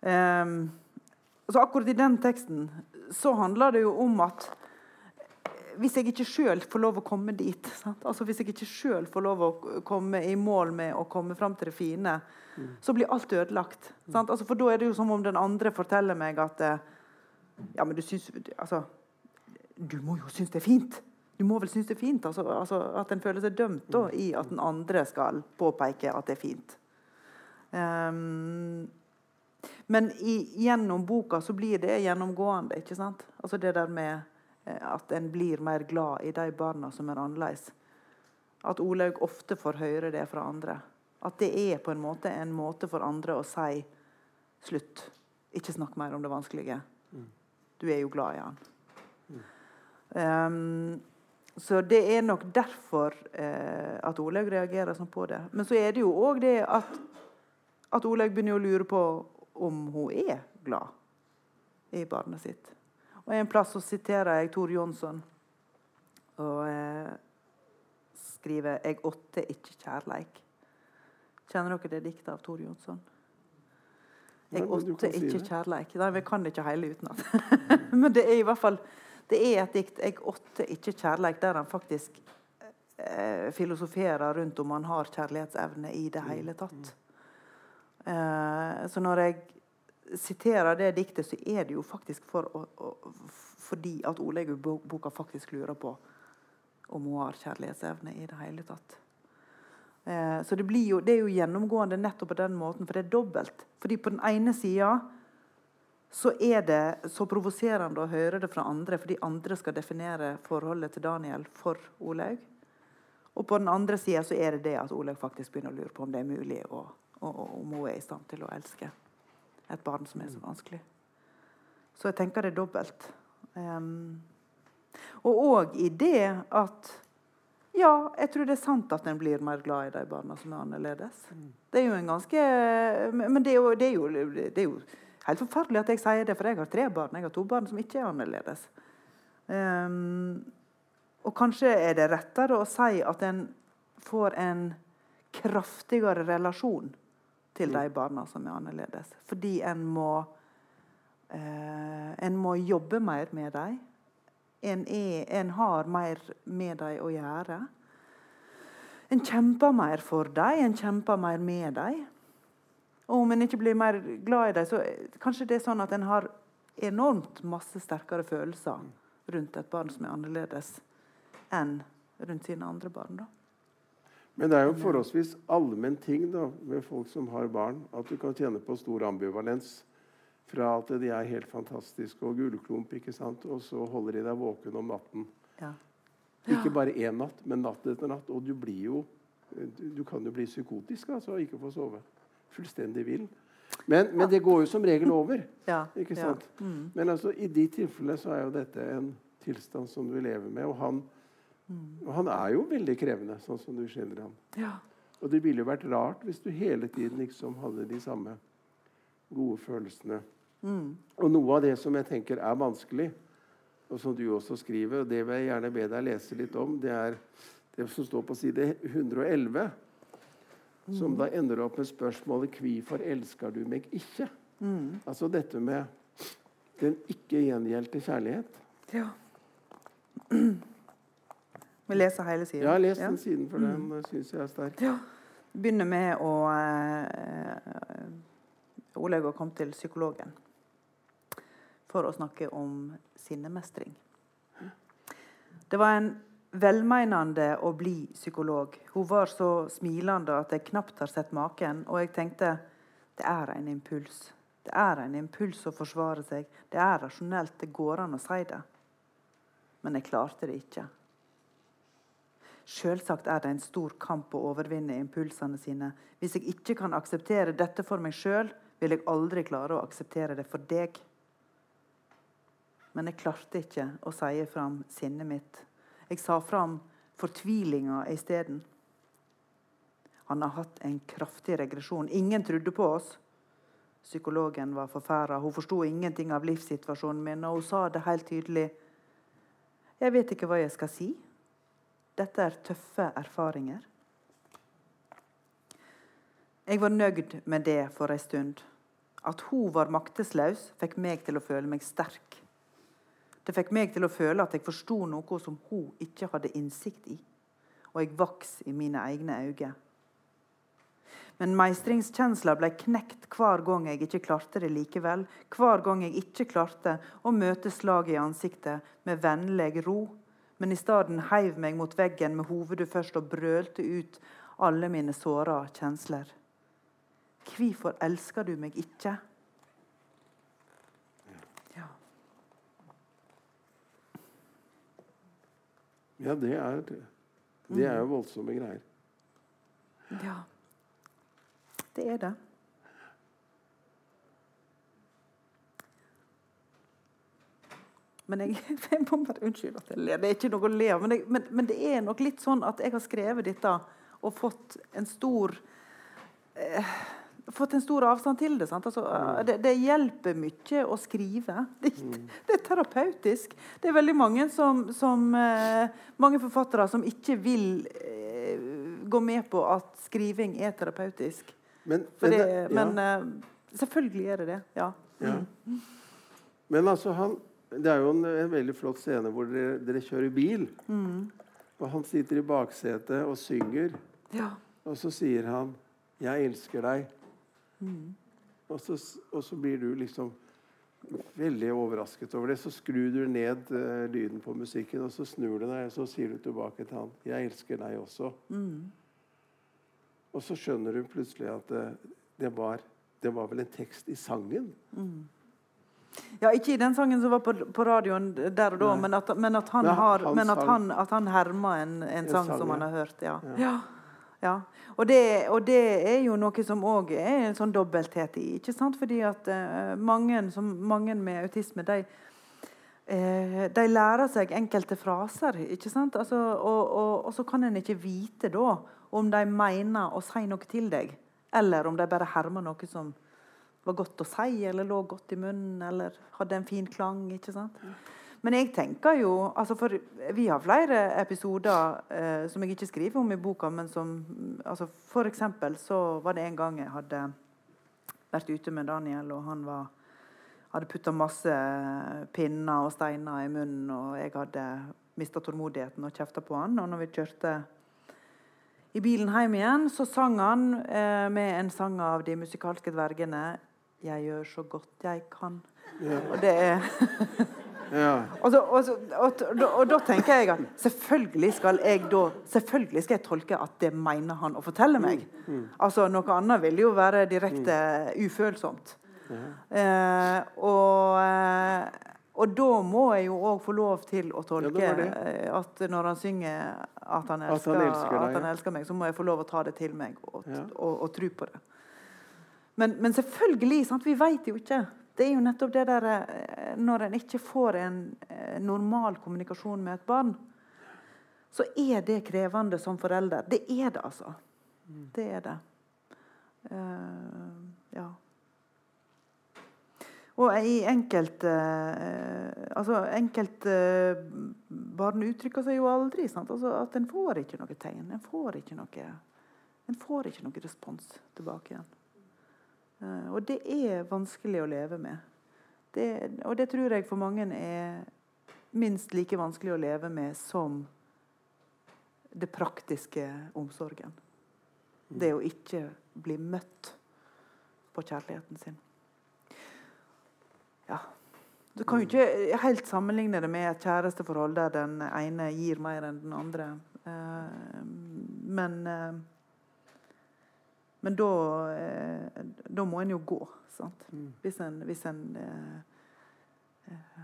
Um, så akkurat i den teksten så handler det jo om at hvis jeg ikke sjøl får lov å komme dit, altså hvis jeg ikke sjøl får lov å komme i mål med å komme fram til det fine, mm. så blir alt ødelagt. Mm. Altså for da er det jo som om den andre forteller meg at eh, Ja, men du syns Altså, du må jo synes det er fint. Du må vel synes det er fint? Altså, altså at en føler seg dømt da, i at den andre skal påpeke at det er fint. Um, men i, gjennom boka så blir det gjennomgående. ikke sant? Altså det der med Eh, at en blir mer glad i de barna som er annerledes. At Olaug ofte får høre det fra andre. At det er på en måte en måte for andre å si slutt. Ikke snakk mer om det vanskelige. Du er jo glad i han. Um, så det er nok derfor eh, at Olaug reagerer sånn på det. Men så er det jo òg det at, at Olaug begynner å lure på om hun er glad i barnet sitt. Og En plass så siterer jeg Tor Jonsson og eh, skriver 'Jeg åtte ikke kjærleik'. Kjenner dere det diktet av Tor Jonsson? Jeg åtte ikke si kjærleik. Nei, Vi kan det ikke hele utenat. men det er i hvert fall det er et dikt 'Jeg åtte ikke kjærleik', der han faktisk eh, filosoferer rundt om han har kjærlighetsevne i det hele tatt. Eh, så når jeg siterer det diktet, så er det jo faktisk for å, å, fordi at Olaug-boka faktisk lurer på om hun har kjærlighetsevne i det hele tatt. Eh, så det, jo, det, er jo gjennomgående nettopp på den måten, for det er dobbelt. Fordi på den ene sida så er det så provoserende å høre det fra andre, fordi andre skal definere forholdet til Daniel for Olaug. Og på den andre sida så er det det at Olaug faktisk begynner å lure på om det er mulig, og, og, om hun er i stand til å elske et barn som er så vanskelig. Så jeg tenker det er dobbelt. Um, og òg i det at ja, jeg tror det er sant at en blir mer glad i de barna som er annerledes. Det er jo en ganske Men det er jo, det er jo, det er jo helt forferdelig at jeg sier det, for jeg har tre barn. Jeg har to barn som ikke er annerledes. Um, og kanskje er det rettere å si at en får en kraftigere relasjon til de barna som er annerledes. Fordi en må, eh, en må jobbe mer med dem. En, en, har mer med dem å gjøre. En kjemper mer for dem, en kjemper mer med dem. Og om en ikke blir mer glad i dem, så kanskje det er sånn at en har enormt masse sterkere følelser rundt et barn som er annerledes, enn rundt sine andre barn. da. Men det er jo forholdsvis allmenn ting da, med folk som har barn, at du kan tjene på stor ambivalens. Fra at de er helt fantastiske og gullklump, ikke sant? og så holder de deg våken om natten. Ja. Ja. Ikke bare én natt, men natt etter natt. Og du blir jo Du, kan jo bli psykotisk altså, og ikke få sove. Fullstendig vill. Men, men, det går jo som regel over. Ja, ikke sant? Ja. Mm. Men altså, i de tilfellene så er jo dette en tilstand som du lever med. Og han Mm. Og han er jo veldig krevende, sånn som du skildrer ham. Ja. Og det ville jo vært rart hvis du hele tiden liksom hadde de samme gode følelsene. Mm. Og noe av det som jeg tenker er vanskelig, og som du også skriver, og det vil jeg gjerne be deg lese litt om, det er det som står på side 111. Mm. Som da ender opp med spørsmålet 'Hvorfor elsker du meg ikke?' Mm. Altså dette med den ikke gjengjeldte kjærlighet. Ja. Vi leser hele siden. Ja, les den siden, for den mm. syns jeg er sterk. Ja. Begynner med å øh, Olaug har kommet til psykologen for å snakke om sinnemestring. Det var en velmeinende og blid psykolog. Hun var så smilende at jeg knapt har sett maken. Og jeg tenkte det er en impuls. Det er en impuls å forsvare seg. Det er rasjonelt. Det går an å si det. Men jeg klarte det ikke. Selvsagt er det en stor kamp å overvinne impulsene sine. Hvis jeg ikke kan akseptere dette for meg sjøl, vil jeg aldri klare å akseptere det for deg. Men jeg klarte ikke å si fram sinnet mitt. Jeg sa fram fortvilinga isteden. Han har hatt en kraftig regresjon. Ingen trodde på oss. Psykologen var forferda. Hun forsto ingenting av livssituasjonen min, og hun sa det helt tydelig. Jeg vet ikke hva jeg skal si. Dette er tøffe erfaringer. Jeg var nøyd med det for ei stund. At hun var maktesløs, fikk meg til å føle meg sterk. Det fikk meg til å føle at jeg forsto noe som hun ikke hadde innsikt i. Og jeg vokste i mine egne øyne. Men meistringskjensla ble knekt hver gang jeg ikke klarte det likevel. Hver gang jeg ikke klarte å møte slaget i ansiktet med vennlig ro, men i stedet heiv meg mot veggen med hovedet først og brølte ut alle mine såra kjensler. Hvorfor elsker du meg ikke? Ja. Ja, det er, det er jo voldsomme greier. ja. Det er det. Men jeg, jeg må bare Unnskyld at jeg ler. Det er ikke noe å le av. Men, men, men det er nok litt sånn at jeg har skrevet dette og fått en stor eh, fått en stor avstand til det. Sant? Altså, det, det hjelper mye å skrive. Det, det er terapeutisk. Det er veldig mange, som, som, eh, mange forfattere som ikke vil eh, gå med på at skriving er terapeutisk. Men, men, det, men ja. eh, selvfølgelig er det det. Ja. Ja. Men altså, han, det er jo en, en veldig flott scene hvor dere, dere kjører bil. Og han sitter i baksetet og synger, ja. og så sier han 'Jeg elsker deg'. Og, så, og så blir du liksom veldig overrasket over det. Så skrur du ned uh, lyden på musikken, og så snur du deg og så sier du tilbake til han 'Jeg elsker deg også'. Og så skjønner du plutselig at uh, det, var, det var vel en tekst i sangen. Ja, ikke i den sangen som var på, på radioen der og da, men at, men at han Men han- har han Men at han, at han herma en, en, En sang, sang, som han har hørt. Ja. Ja. ja. Ja. Og, det, og det er jo noe som òg er en sånn dobbelthet i. ikke sant? Fordi at eh, mange, som, mange med autisme, de eh, de lærer seg enkelte fraser. ikke sant? Altså, og, og, og så kan en ikke vite da om de mener å si noe til deg, eller om de bare hermer noe som var godt å si, eller lå godt i munnen, eller hadde en fin klang. ikke sant? Men jeg tenker jo altså for Vi har flere episoder eh, som jeg ikke skriver om i boka, men som altså For eksempel så var det en gang jeg hadde vært ute med Daniel, og han var, hadde putta masse pinner og steiner i munnen, og jeg hadde mista tålmodigheten og kjefta på han. Og når vi kjørte i bilen hjem igjen, så sang han eh, med en sang av De musikalske dvergene 'Jeg gjør så godt jeg kan'. Og det er Ja. og, så, og, så, og, og, og da tenker jeg at selvfølgelig skal jeg da Selvfølgelig skal jeg tolke at det mener han å fortelle meg. Altså Noe annet ville jo være direkte ufølsomt. Eh, og, eh, og da må jeg jo òg få lov til å tolke Ja, det eh, at når han synger at han At elsker, han elsker deg, at han elsker meg, så må jeg få lov å ta det til meg og, Ja. og, og tro på det. Men, men selvfølgelig, sant? vi vet jo ikke. Det er jo nettopp det der eh, Når en ikke får en eh, normal kommunikasjon med et barn, så er det krevende som forelder. Det er det, altså. Det er det. Uh, ja. Og i enkelte uh, altså enkelte uh, barn uttrykker seg jo aldri. Sant? Altså at en får ikke noe tegn. En får ikke noe, en får ikke noe respons tilbake igjen. Eh, og det er vanskelig å leve med. Det, og det tror jeg for mange er minst like vanskelig å leve med som det praktiske omsorgen. Det å ikke bli møtt på kjærligheten sin. Ja. Du kan jo ikke helt sammenligne det med et kjæresteforhold der den ene gir mer enn den andre. Eh, men eh, men da, eh, da må en jo gå, sant? Hvis en, hvis en eh, eh,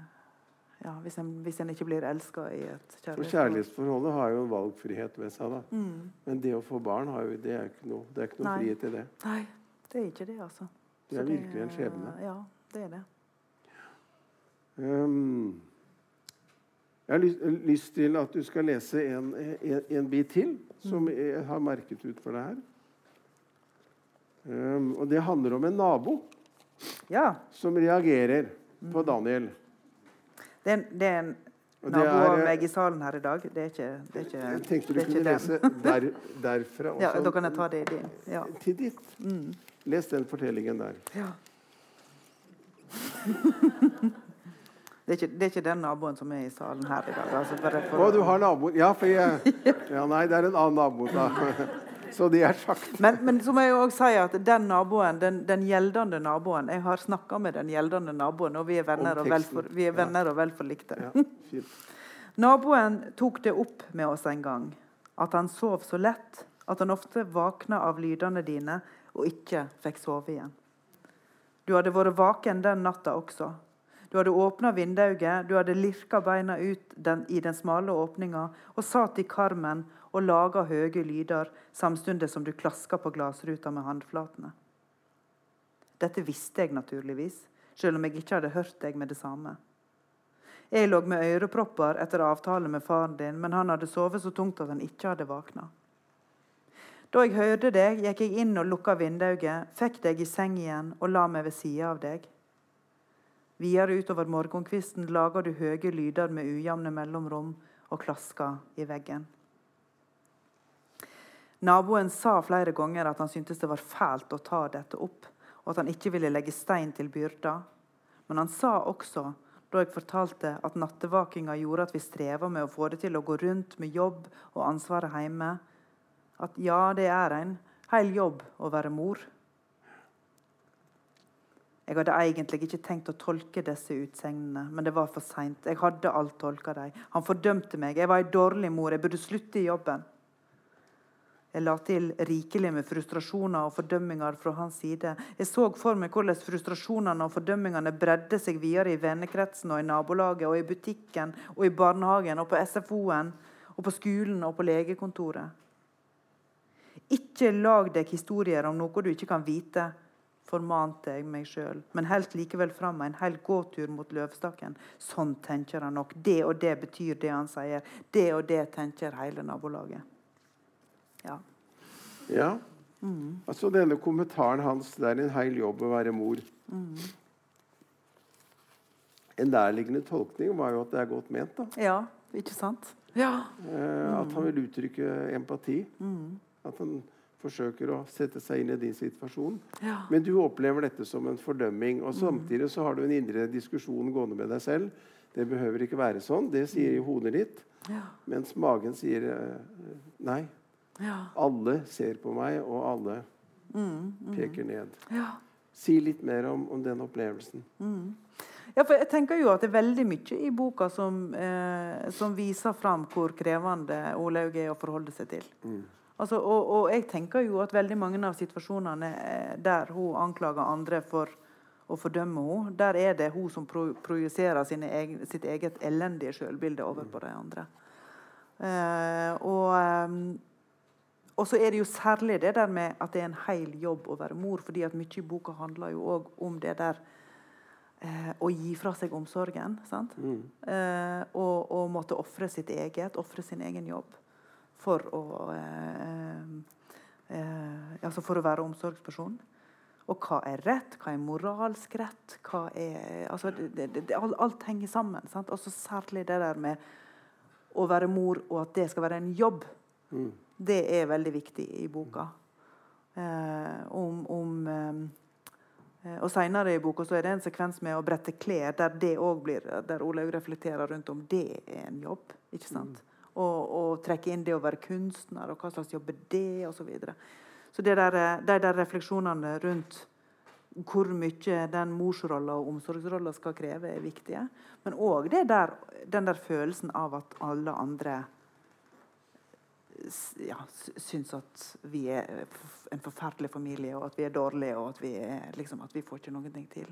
ja, hvis en, hvis en ikke blir elska i et For kjærlighetsforholdet har jo en valgfrihet ved seg. da. Mm. Men det å få barn har jo, det er ikke noe, det er ikke noe frihet i det. Nei, det er ikke det, altså. Det Så er virkelig en skjebne. Ja, det er det. Um, jeg har lyst, lyst til at du skal lese en, en, en bit til, som jeg har merket ut for deg her. Um, og det handler om en nabo Ja. som reagerer på Daniel. Det det er en nabo av eh, meg i salen her i dag. Det er ikke, det er ikke, Jeg tenkte du kunne lese der, derfra Ja, da kan jeg ta det i din. Ja. til ditt. Mm. Les den fortellingen der. ja. Det er, ikke, det er ikke den naboen som er i salen her i dag. Altså for Å, å- du har naboer Ja, for jeg Ja, nei, det er en annen nabo, da. Så de er sagt. Men, men så må jeg også si at den naboen, den, den gjeldende naboen Jeg har snakka med den gjeldende naboen, og vi er venner, og vel, for, vi er venner og vel forlikte. Ja. Naboen tok det opp med oss en gang, at han sov så lett at han ofte våkna av lydene dine og ikke fikk sove igjen. Du hadde vært vaken den natta også. Du hadde åpna vinduet, du hadde lirka beina ut den, i den smale åpninga og satt i karmen og laga høye lyder samtidig som du klaska på glassruta med håndflatene. Dette visste jeg naturligvis, selv om jeg ikke hadde hørt deg med det samme. Jeg lå med ørepropper etter avtale med faren din, men han hadde sovet så tungt at han ikke hadde våkna. Da jeg hørte deg, gikk jeg inn og lukka vinduet, fikk deg i seng igjen og la meg ved sida av deg. Videre utover morgenkvisten laga du høye lyder med ujevne mellomrom og klaska i veggen. Naboen sa flere ganger at han syntes det var fælt å ta dette opp, og at han ikke ville legge stein til byrda. Men han sa også, da jeg fortalte at nattevakinga gjorde at vi streva med å få det til å gå rundt med jobb og ansvaret hjemme, at ja, det er en hel jobb å være mor. Jeg hadde egentlig ikke tenkt å tolke disse utsegnene, men det var for seint. Jeg hadde alt tolka dem. Han fordømte meg. Jeg var ei dårlig mor. Jeg burde slutte i jobben. Jeg la til rikelig med frustrasjoner og fordømminger fra hans side. Jeg så for meg hvordan frustrasjonene og fordømmingene bredde seg videre i vennekretsen og i nabolaget og i butikken og i barnehagen og på SFO-en og på skolen og på legekontoret. Ikke lag deg historier om noe du ikke kan vite, formante jeg meg sjøl, men helt likevel fram en hel gåtur mot løvstakken. Sånn tenker han nok. Det og det betyr det han sier. Det og det tenker hele nabolaget. Ja. Ja. Altså denne kommentaren hans Det er en hel jobb å være mor. En nærliggende tolkning var jo at det er godt ment. da. ja, ikke sant? Ja. Eh, at han vil uttrykke empati. At han forsøker å sette seg inn i din situasjon. ja. Men du opplever dette som en fordømming. Og samtidig så har du en indre diskusjon gående med deg selv. Det behøver ikke være sånn. Det sier jo hodet ditt. Ja. Mens magen sier eh, nei. Ja. Alle ser på meg, og alle Mm, peker ned. ja. Si litt mer om, om den opplevelsen. Ja, for jeg tenker jo at det er veldig mye i boka som, eh, som viser fram hvor krevende Olaug er å forholde seg til. Altså, og, og jeg tenker jo at veldig mange av situasjonene eh, der hun anklager andre for å fordømme henne, der er det hun som pro projiserer egen, sitt eget elendige selvbilde over på de andre. Eh, og, eh, og så er det jo særlig det der med at det er en hel jobb å være mor, fordi at mye i boka handler jo òg om det der eh, å gi fra seg omsorgen. sant? Eh, og, og måtte ofre sitt eget, ofre sin egen jobb for å eh, eh, Altså for å være omsorgsperson. Og hva er rett? Hva er moralsk rett? Hva er, altså det, det, det, alt, henger sammen. sant? Og så særlig det der med å være mor, og at det skal være en jobb. Det er veldig viktig i boka. Eh, om, om eh, Og Senere i boka så er det en sekvens med å brette klær, der det òg blir, der Olaug reflekterer rundt om det er en jobb. ikke sant? Og, og trekke inn det å være kunstner, og hva slags jobb er det, osv. Så, videre. så det der, eh, de der refleksjonene rundt hvor mye den morsrolla og omsorgsrolla skal kreve, er viktige. Men òg den der følelsen av at alle andre ja, syns at vi er en forferdelig familie, og at vi er dårlige, og at vi, er, liksom, at vi får ikke noen ting til.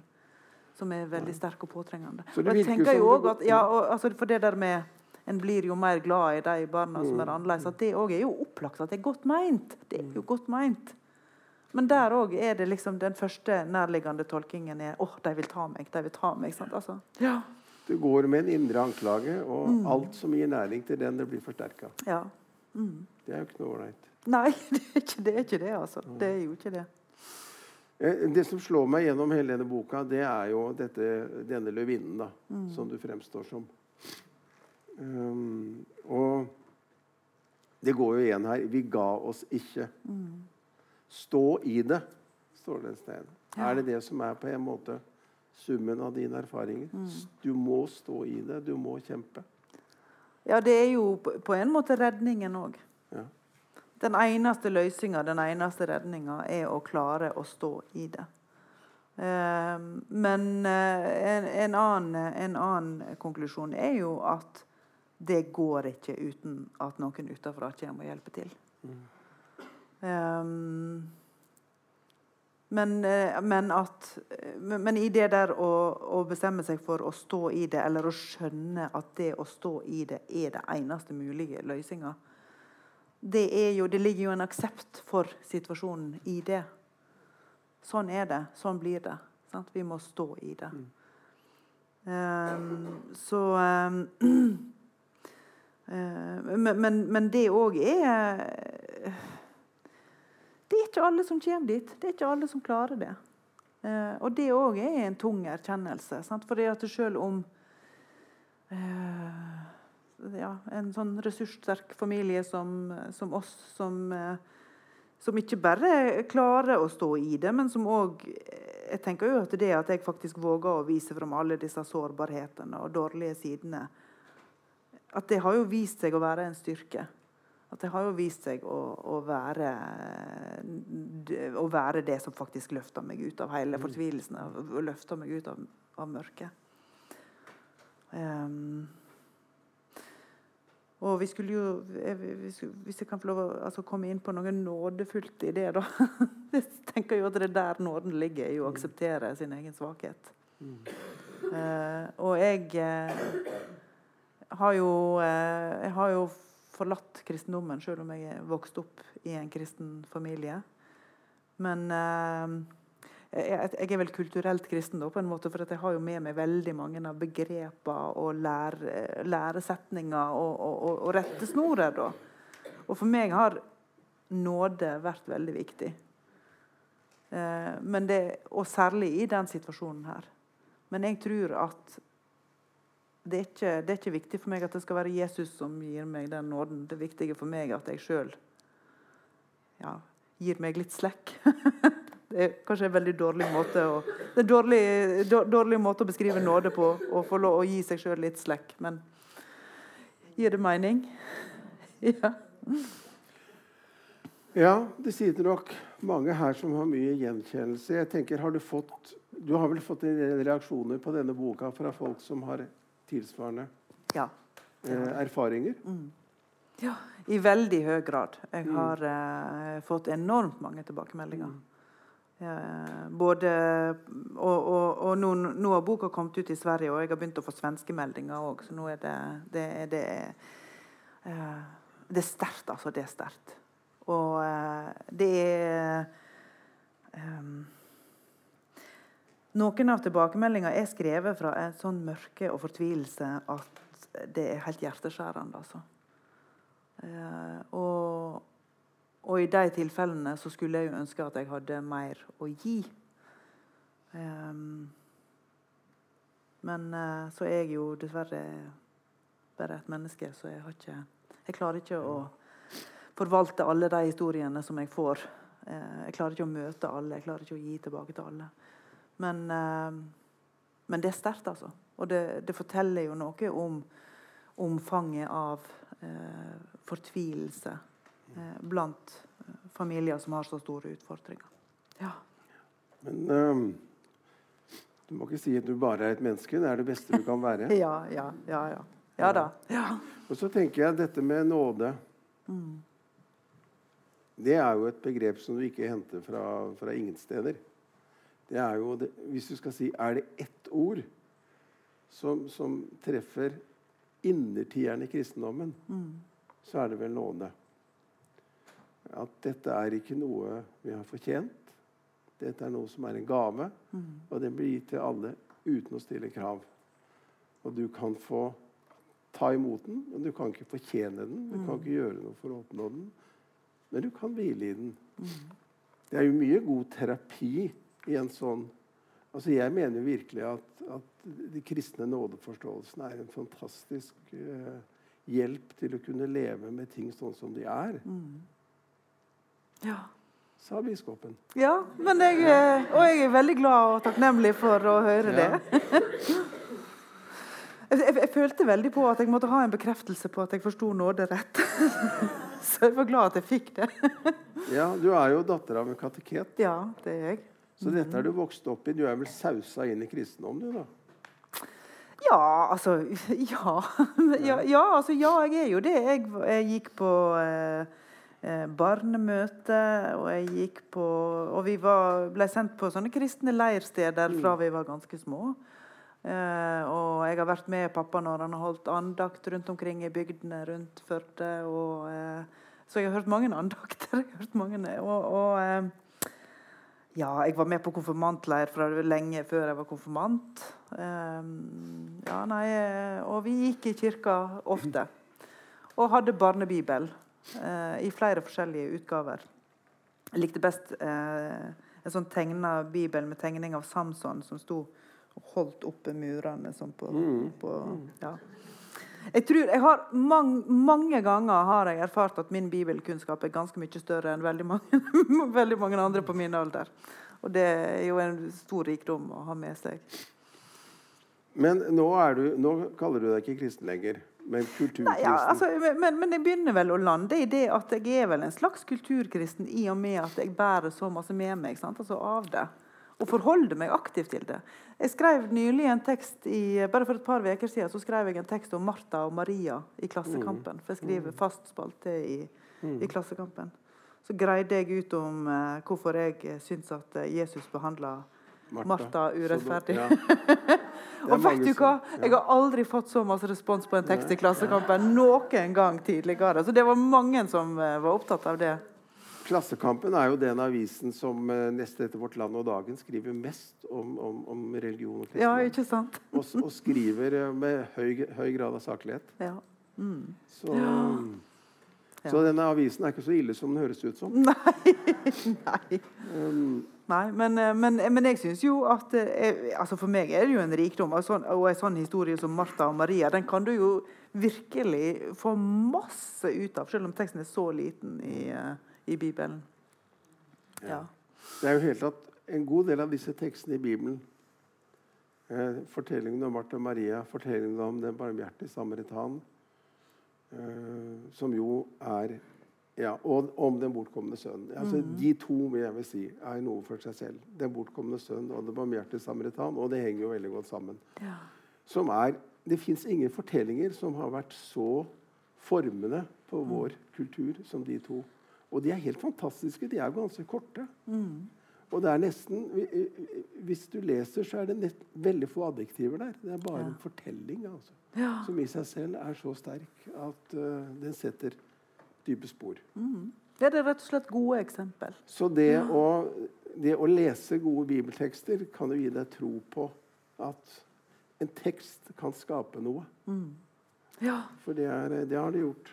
Som er veldig sterk og påtrengende. Så det Og jeg virker tenker jo også at, ja, og, altså, For det der med En blir jo mer glad i de barna som Mm. er annerledes. At det òg er jo opplagt at det er godt meint. Det er jo godt meint. Men der òg er det liksom den første nærliggende tolkingen er åh, de vil ta meg. De vil ta meg. Sant? Altså, ja. Du går med en indre anklage, og Mm. alt som gir næring til den, det blir forsterka. ja. Det er jo ikke noe ålreit. Nei, det er ikke det, er ikke det altså. Det er jo ikke det. Eh, det som slår meg gjennom hele denne boka, det er jo dette, denne løvinnen da, Mm. som du fremstår som. Um, og det går jo igjen her. Vi ga oss ikke. Mm. Stå i det, står det en sted. Ja. Er det det som er på en måte summen av dine erfaringer? Mm. Du må stå i det. Du må kjempe. Ja, det er jo på en måte redningen òg. Ja. Den eneste løsninga, den eneste redninga, er å klare å stå i det. Eh, men en, en, annen, en annen konklusjon er jo at det går ikke uten at noen utenfra kommer og hjelper til. Eh, men, eh, men at men, i det der å, å bestemme seg for å stå i det, eller å skjønne at det å stå i det er det eneste mulige løsninga, det, det ligger jo en aksept for situasjonen i det. Sånn er det. Sånn blir det. Sant? Vi må stå i det. Ehm, så um, uh, men, men, men det òg er Det er ikke alle som kommer dit. Det er ikke alle som klarer det. Eh, og det òg er en tung erkjennelse. Sant? For det at selv om eh, ja, en sånn ressurssterk familie som, som oss, som, eh, som ikke bare klarer å stå i det, men som òg Jeg tenker jo at det at jeg faktisk våger å vise fram alle disse sårbarhetene og dårlige sidene, at det har jo vist seg å være en styrke. At det har jo vist seg å, å, være, å være det som faktisk løfter meg ut av hele fortvilelsen. Og løfta meg ut av, av mørket. Um, og vi skulle jo, Hvis jeg kan få lov å altså, komme inn på noe nådefullt i det, da Jeg tenker jo at det er der nåden ligger, i å akseptere sin egen svakhet. Mm. Uh, og jeg uh, har jo uh, Jeg har jo forlatt kristendommen, selv om jeg er vokst opp i en kristen familie. Men jeg, jeg, er vel kulturelt kristen, da, på en måte, for jeg har jo med meg veldig mange av begreper og lær, læresetninger og, og, og, og rettesnorer. Da. Og for meg har nåde vært veldig viktig. Eh, det, og særlig i den situasjonen her. Men jeg tror at det er, ikke, det er ikke viktig for meg at det skal være Jesus som gir meg den nåden. Det viktige for meg er at jeg sjøl ja, gir meg litt slekk. Det er kanskje en veldig dårlig måte å, det er dårlig, dårlig måte å beskrive nåde på. Å få lov å gi seg sjøl litt slekk. Men gir det mening? Ja. Ja, det sitter nok mange her som har mye gjenkjennelse. Jeg tenker, har Du fått du har vel fått reaksjoner på denne boka fra folk som har tilsvarende ja. eh, erfaringer? Mm. Ja, i veldig høy grad. Jeg har eh, fått enormt mange tilbakemeldinger. Eh, både, og, og, og nå, nå, har boka kommet ut i Sverige, og jeg har begynt å få svenske meldinger òg. Så nå er det Det, det, eh, det er sterkt, altså. Det er sterkt. Og eh, det er um, Noen av tilbakemeldingene er skrevet fra en sånn mørke og fortvilelse at det er helt hjerteskjærende. altså. Uh, og, og, i de tilfellene så skulle jeg jo ønske at jeg hadde mer å gi. Um, men uh, så er jeg jo dessverre bare et menneske, så jeg har ikke Jeg klarer ikke å forvalte alle de historiene som jeg får. Jeg klarer ikke å møte alle, jeg klarer ikke å gi tilbake til alle. Men, men det er sterkt, altså. Og det, det forteller jo noe om omfanget av eh, fortvilelse eh, blant familier som har så store utfordringer. Ja. Men um, du må ikke si at du bare er et menneske. Det er det beste du kan være. ja, ja, ja, ja. Ja da. Ja. Og så tenker jeg dette med nåde Mm. Det er jo et begrep som du ikke henter fra, fra ingen steder. Det er jo det, hvis du skal si Er det ett ord som, som treffer innertieren i kristendommen, Mm. så er det vel nåde. At dette er ikke noe vi har fortjent. Dette er noe som er en gave, Mm. og den blir gitt til alle uten å stille krav. Og du kan få ta imot den, men du kan ikke fortjene den. Du kan Mm. ikke gjøre noe for å oppnå den, men du kan hvile i den. Mm. Det er jo mye god terapi i en sånn Altså, jeg mener virkelig at, at de kristne nådeforståelsene er en fantastisk uh, hjelp til å kunne leve med ting sånn som de er. Mm. Ja. Sa biskopen. Ja, men jeg, eh, og jeg er veldig glad og takknemlig for å høre ja. det. jeg, jeg, jeg, følte veldig på at jeg måtte ha en bekreftelse på at jeg forsto nåde rett. Så jeg var glad at jeg fikk det. ja, Du er jo datter av en kateket. Ja, det er jeg. Så dette er du vokst opp i. Du er vel sausa inn i kristendom, du, da? Ja, altså Ja. ja, ja altså, ja jeg er jo det. Jeg, jeg gikk på eh, eh, barnemøte, og jeg gikk på Og vi var, ble sendt på sånne kristne leirsteder mm. fra vi var ganske små. Eh, og jeg har vært med pappa når han har holdt andakt rundt omkring i bygdene rundt Førde. Og, eh, så jeg har hørt mange andakter. Jeg har hørt mange, og, og eh, ja, jeg var med på konfirmantleir fra lenge før jeg var konfirmant. Um, ja, nei, eh, og vi gikk i kirka ofte. Og hadde barnebibel uh, i flere forskjellige utgaver. Jeg likte best uh, en sånn tegna bibel med tegning av Samson som sto og holdt oppe murene sånn på, mm. på ja. Jeg tror, jeg har mange, Mange ganger har jeg erfart at min bibelkunnskap er ganske mye større enn veldig mange, veldig mange andre på min alder. Og det er jo en stor rikdom å ha med seg. Men nå, du, nå kaller du deg ikke kristen lenger, men kulturkristen? Ja, altså, men, men, jeg begynner vel å lande i det at jeg er vel en slags kulturkristen i og med at jeg bærer så masse med meg altså av det og forholde meg aktivt til det. Jeg skrev nylig en tekst i, bare For et par uker siden så skrev jeg en tekst om Martha og Maria i Klassekampen. For jeg skriver mm. fast spalte i, mm. i Klassekampen. Så greide jeg ut om uh, hvorfor jeg syns at eh, Jesus behandla Martha urettferdig. Ja. og vet du hva? Jeg har aldri fått så masse respons på en tekst i Klassekampen noen gang tidligere. Så det var mange som uh, var opptatt av det. Klassekampen er jo den avisen som uh, neste etter Vårt Land og Dagen skriver mest om, om, om religion og kristendom. Ja, ikke sant? og, og, skriver uh, med høy, høy, grad av saklighet. Ja. Mm. Så, ja. Så, denne avisen er ikke så ille som den høres ut som. Nei. Nei. Um, Nei men, uh, men, men, jeg syns jo at altså For meg er det jo en rikdom. Og, sånn, og en sånn historie som Martha og Maria, den kan du jo virkelig få masse ut av, selv om teksten er så liten i i Bibelen. Ja. Det er jo helt tatt en god del av disse tekstene i Bibelen eh, Fortellingen om Martha og Maria, fortellingen om den barmhjertige samaritan, eh, som jo er ja, Og om den bortkomne sønnen. Altså, mm. De to vil jeg vil si, er noe for seg selv. Den bortkomne sønnen og den barmhjertige samaritan. Og det henger jo veldig godt sammen. Ja. Som er, Det fins ingen fortellinger som har vært så formende på mm. vår kultur som de to. Og de er helt fantastiske. De er jo ganske korte. Mm. Og det er nesten Hvis du leser, så er det nett, veldig få adjektiver der. Det er bare ja. en fortelling altså, ja. som i seg selv er så sterk at uh, den setter dype spor. Mm. Det er rett og slett gode eksempel. Så det, ja. å, det å lese gode bibeltekster kan jo gi deg tro på at en tekst kan skape noe. Mm. Ja. For det, er, det har det gjort.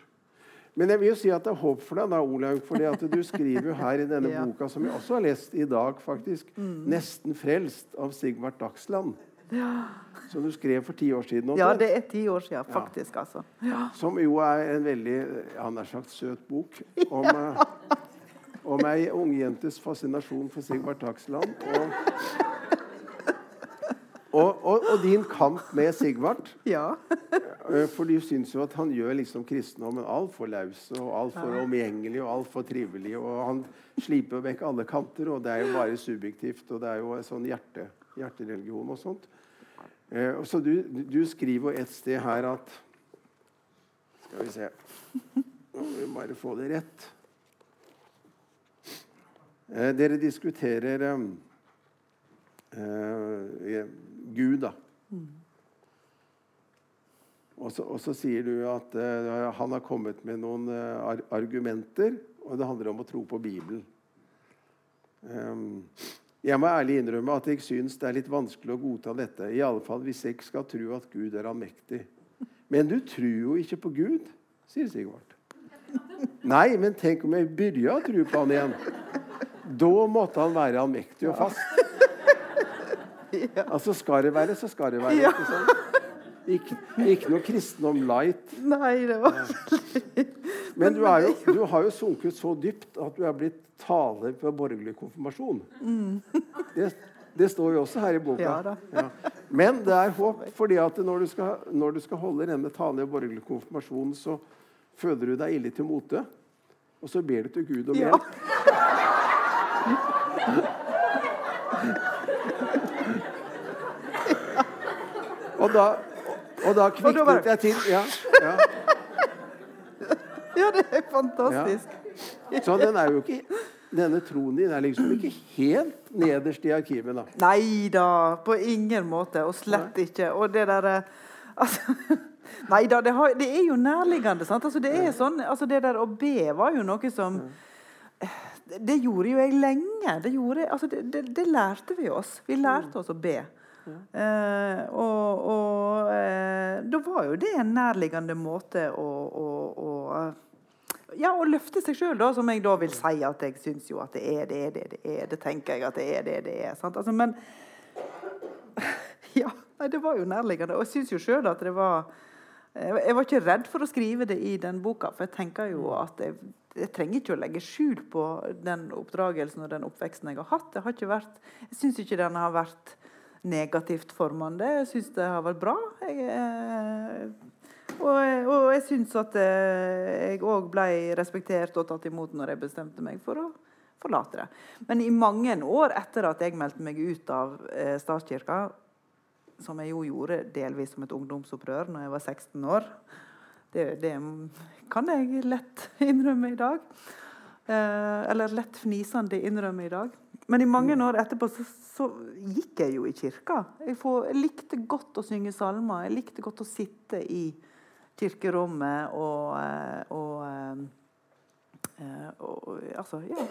Men jeg vil jo si at det er håp for deg, da, Olaug. For du skriver jo her i denne ja. boka, som jeg også har lest i dag, faktisk, mm. 'Nesten frelst' av Sigvart Dagsland. Ja. Som du skrev for ti år siden. Ja, det er ti år siden, faktisk. altså. Ja. Som jo er en veldig han har sagt søt bok om. Eh, om ei ungjentes fascinasjon for Sigvart Dagsland. Og og, og, og, din kamp med Sigvart. Ja. Eh, for du syns jo at han gjør liksom kristendommen altfor laus og altfor ja. omgjengelig og altfor trivelig. Og han sliper vekk alle kanter, og det er jo bare subjektivt. Og det er jo sånn hjerte, hjertereligion og sånt. Eh, så du, du skriver et sted her at Skal vi se Nå må vi bare få det rett. Eh, dere diskuterer eh Gud, da. Og, så, og, så, sier du at uh, han har kommet med noen uh, argumenter, og det handler om å tro på Bibelen. Um, jeg må ærlig innrømme at jeg syns det er litt vanskelig å godta dette. I alle fall hvis jeg skal tro at Gud er allmektig. Men du tror jo ikke på Gud, sier Sigvart. Nei, men tenk om jeg begynner å tro på han igjen. Da måtte han være allmektig og fast. Altså skal det være, så skal det være. Ja. Ikke, sånn? ikke, ikke noe kristendom light. Nei, det var Men du, jo, du har jo sunket så dypt at du er blitt taler på borgerlig konfirmasjon. Det, det står jo også her i boka. Ja. Ja. Men det er håp, fordi at når du skal, når du skal holde denne talen i borgerlig konfirmasjon, så føler du deg ille til mote. Og så ber du til Gud om Ja. hjelp. Og da, og da kviknet jeg til. Ja, ja. Ja, det er fantastisk. Så den er jo ikke denne troen din er liksom ikke helt nederst i arkivet. da. Nei da, på ingen måte. Og slett ikke. Og det derre altså, Nei da, det, har, det er jo nærliggende. sant? Altså, det er sånn, altså, det der å be var jo noe som Det gjorde jo jeg lenge. Det, gjorde, altså, det, det, det lærte vi oss. Vi lærte oss å be. Eh, og og eh, da var jo det en nærliggende måte å, å, å ja, å løfte seg sjøl, som jeg da vil si at jeg syns jo at det er det, det, det er. Det tenker jeg at det er det, det er. Altså, men Ja, det var jo nærliggende. Og jeg syns jo sjøl at det var jeg jeg var ikke redd for å skrive det i den boka, for jeg tenker jo at jeg, jeg trenger ikke å legge skjul på den oppdragelsen og den oppveksten jeg har hatt. Det har vært, jeg syns ikke den har vært negativt formende. Jeg syns det har vært bra. Jeg, eh, og, og jeg syns at eh, jeg òg ble respektert og tatt imot når jeg bestemte meg for å forlate det. Men i mange år etter at jeg meldte meg ut av eh, statskirka, som jeg jo gjorde delvis som et ungdomsopprør når jeg var 16 år Det, det kan jeg lett innrømme i dag. Eh, eller lett fnisende innrømme i dag. Men i mange år etterpå så, så gikk jeg jo i kirka. Jeg, får, jeg likte godt å synge salmer. Jeg likte godt å sitte i kirkerommet og, og, og, eh, eh, og Altså, ja.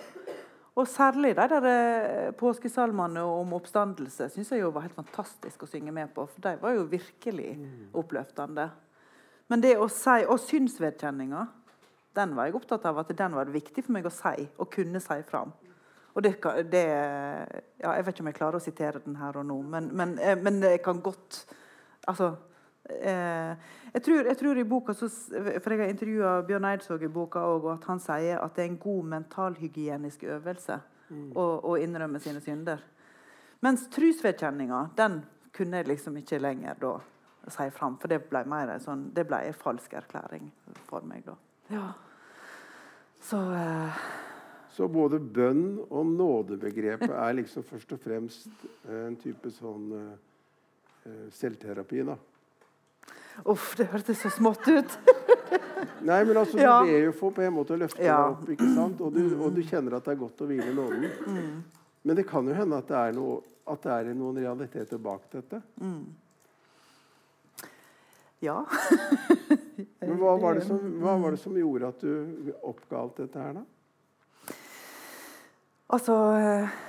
Og særlig de der eh, påskesalmene om oppstandelse syns jeg jo var helt fantastisk å synge med på. For de var jo virkelig oppløftende. Men det å si, og synsvedkjenninga, den var jeg opptatt av at den var det viktig for meg å si, og kunne si fram. Og det, det ja, Jeg vet ikke om jeg klarer å sitere den her og nå, men, men, eh, men jeg kan godt Altså eh, jeg, tror, jeg tror i boka så, For jeg har intervjua Bjørn Eidsvåg i boka òg, og at han sier at det er en god mentalhygienisk øvelse å, å innrømme sine synder. Mens trosvedkjenninga, den kunne jeg liksom ikke lenger da si fram. For det ble mer en sånn, det ble en falsk erklæring for meg da. Ja. Så eh, Så både bønn og nådebegrepet er liksom først og fremst eh, en type sånn eh, selvterapi, da. Uff, det hørtes så smått ut. Nei, men altså, du Ja. ber jo for på en måte å løfte Ja. deg opp, ikke sant? Og du, og du kjenner at det er godt å hvile i nåden. Men det kan jo hende at det er, noe, at det er noen realiteter bak dette. Ja. Men hva var, det som, hva var det som gjorde at du oppga alt dette her, da? Altså eh,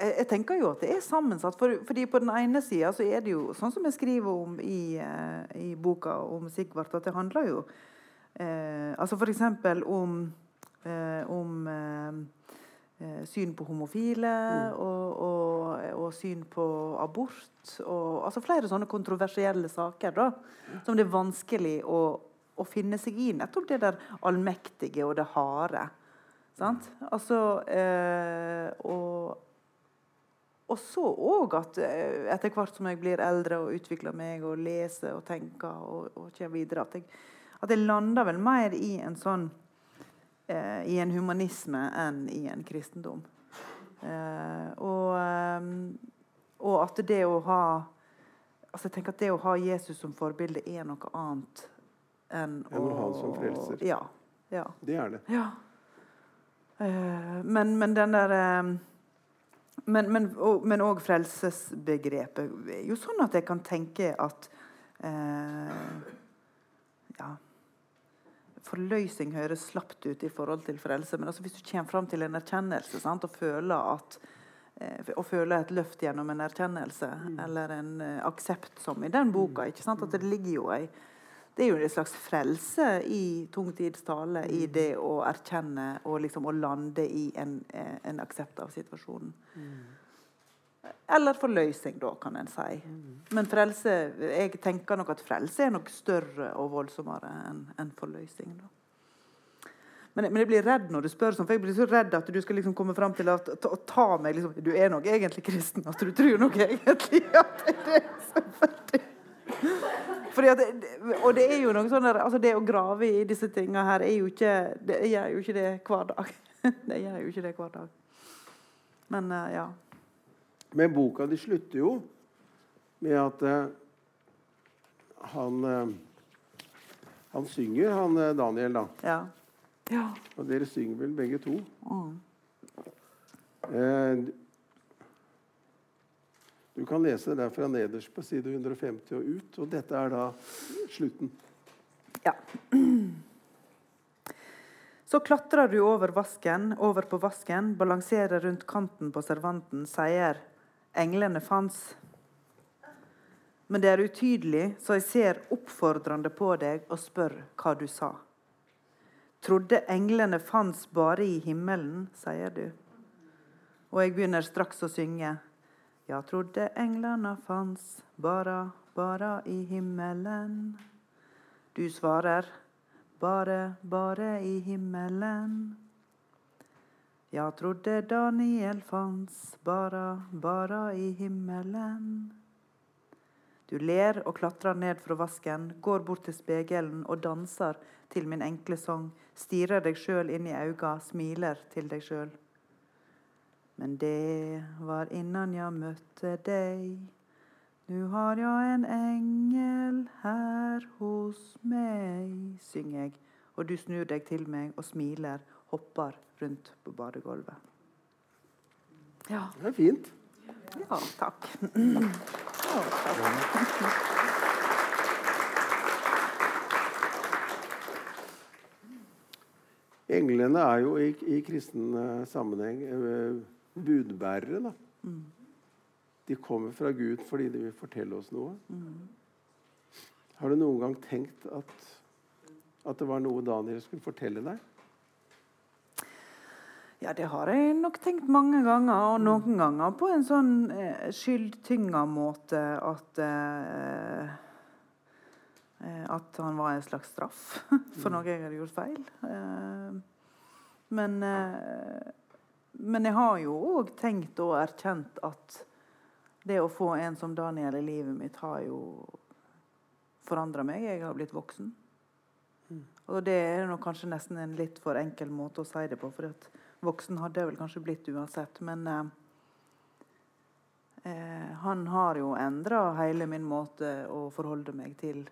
jeg, tenker jo at det er sammensatt. For, fordi på den ene sida så er det jo sånn som jeg skriver om i, eh, i boka om Sigvart, at det handler jo eh, Altså f.eks. om, eh, om eh, eh, syn på homofile og, og, og syn på abort. Og, altså flere sånne kontroversielle saker da, som det er vanskelig å, å finne seg i. Nettopp det der allmektige og det harde. Sant? Altså eh, og, og så òg at eh, etter hvert som jeg blir eldre og utvikler meg og leser og tenker og, og kommer videre, at jeg, at jeg lander vel mer i en sånn eh, I en humanisme enn i en kristendom. Eh, og, eh, og at det å ha altså jeg tenker at det å ha Jesus som forbilde er noe annet enn Enn å ha han som frelser. Ja. ja. Det er det. Ja. Eh, men, men den der eh, Men òg frelsesbegrepet er jo sånn at jeg kan tenke at eh, Ja Forløsning høres slapt ut i forhold til frelse, men altså hvis du kommer fram til en erkjennelse sant, og føler at å føle et løft gjennom en erkjennelse eller en eh, aksept, som i den boka. ikke sant, at Det ligger jo ei det er jo en slags frelse i tungtidstale, tids tale i det å erkjenne og liksom å lande i en, eh, en aksept av situasjonen. Eller forløsning, da, kan en si. Men frelse, jeg tenker nok at frelse er nok større og voldsommere enn en forløsning. da. Men, men, jeg blir redd når du spør sånn, for jeg blir så redd at du skal liksom komme fram til å ta, ta, meg liksom, Du er nok egentlig kristen. At du tror nok egentlig at det er selvfølgelig Fordi at, og det er jo noe sånn der, altså Det å grave i disse tingene her er jo ikke, det gjør jo ikke det hver dag. Det gjør jo ikke det hver dag. Men uh, ja. Men boka de slutter jo med at uh, han uh, Han synger, han Daniel, da. Ja. ja. Og dere synger vel begge to? Mm. Du kan lese det fra nederst på side 150 og ut. Og dette er da slutten. Ja. Så klatrer du over vasken, over på vasken, balanserer rundt kanten på servanten, sier 'englene fanns'. Men det er utydelig, så jeg ser oppfordrende på deg og spør hva du sa. Trodde englene fanns bare i himmelen, sier du. Og jeg begynner straks å synge. Jeg trodde englene fanns bare, bare i himmelen. Du svarer bare, bare i himmelen. Jeg trodde Daniel fanns bare, bare i himmelen. Du ler og klatrer ned fra vasken, går bort til spegelen og danser til min enkle sang, stirrer deg sjøl inn i øynene, smiler til deg sjøl. Men det var innan jeg møtte deg. Nu har jeg en engel her hos meg, synger jeg, og du snur deg til meg og smiler, hopper rundt på badegulvet. Ja. Det er fint. Ja, takk. Ja, takk. Englene er jo i, i kristen uh, sammenheng uh, budbærere. da. Mm. De kommer fra Gud fordi de vil fortelle oss noe. Mm. Har du noen gang tenkt at, at det var noe Daniel skulle fortelle deg? Ja, det har jeg nok tenkt mange ganger. Og noen ganger på en sånn eh, skyldtynga måte at eh, eh, At han var en slags straff for noe jeg hadde gjort feil. Eh, men, eh, men jeg har jo òg tenkt og erkjent at det å få en som Daniel i livet mitt har jo forandra meg. Jeg har blitt voksen. Mm. Og det er nok kanskje nesten en litt for enkel måte å si det på. for at Voksen hadde jeg vel kanskje blitt uansett. Men eh, eh, han har jo endra hele min måte å forholde meg til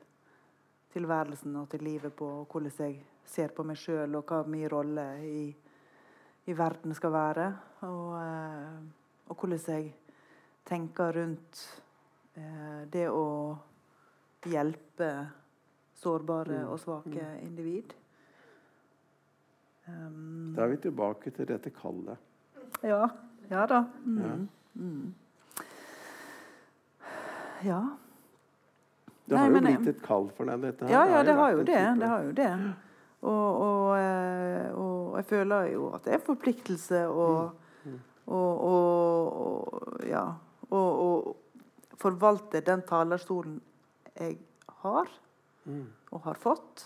tilværelsen og til livet på, og hvordan jeg ser på meg sjøl, og hva min rolle i, i, verden skal være. Og, eh, og hvordan jeg tenker rundt eh, det å hjelpe sårbare mm. og svake mm. individ. Um, da er vi tilbake til dette kallet. Ja. Ja da. Mm. Ja. Mm. ja. Det har Nei, jo blitt et kall for deg, dette her. Ja, ja, det har jo det. det, har jo det. Og, og, eh, og, jeg føler jo at det er forpliktelse og, mm. og, og ja, og, forvalte den talerstolen jeg har mm. og har fått.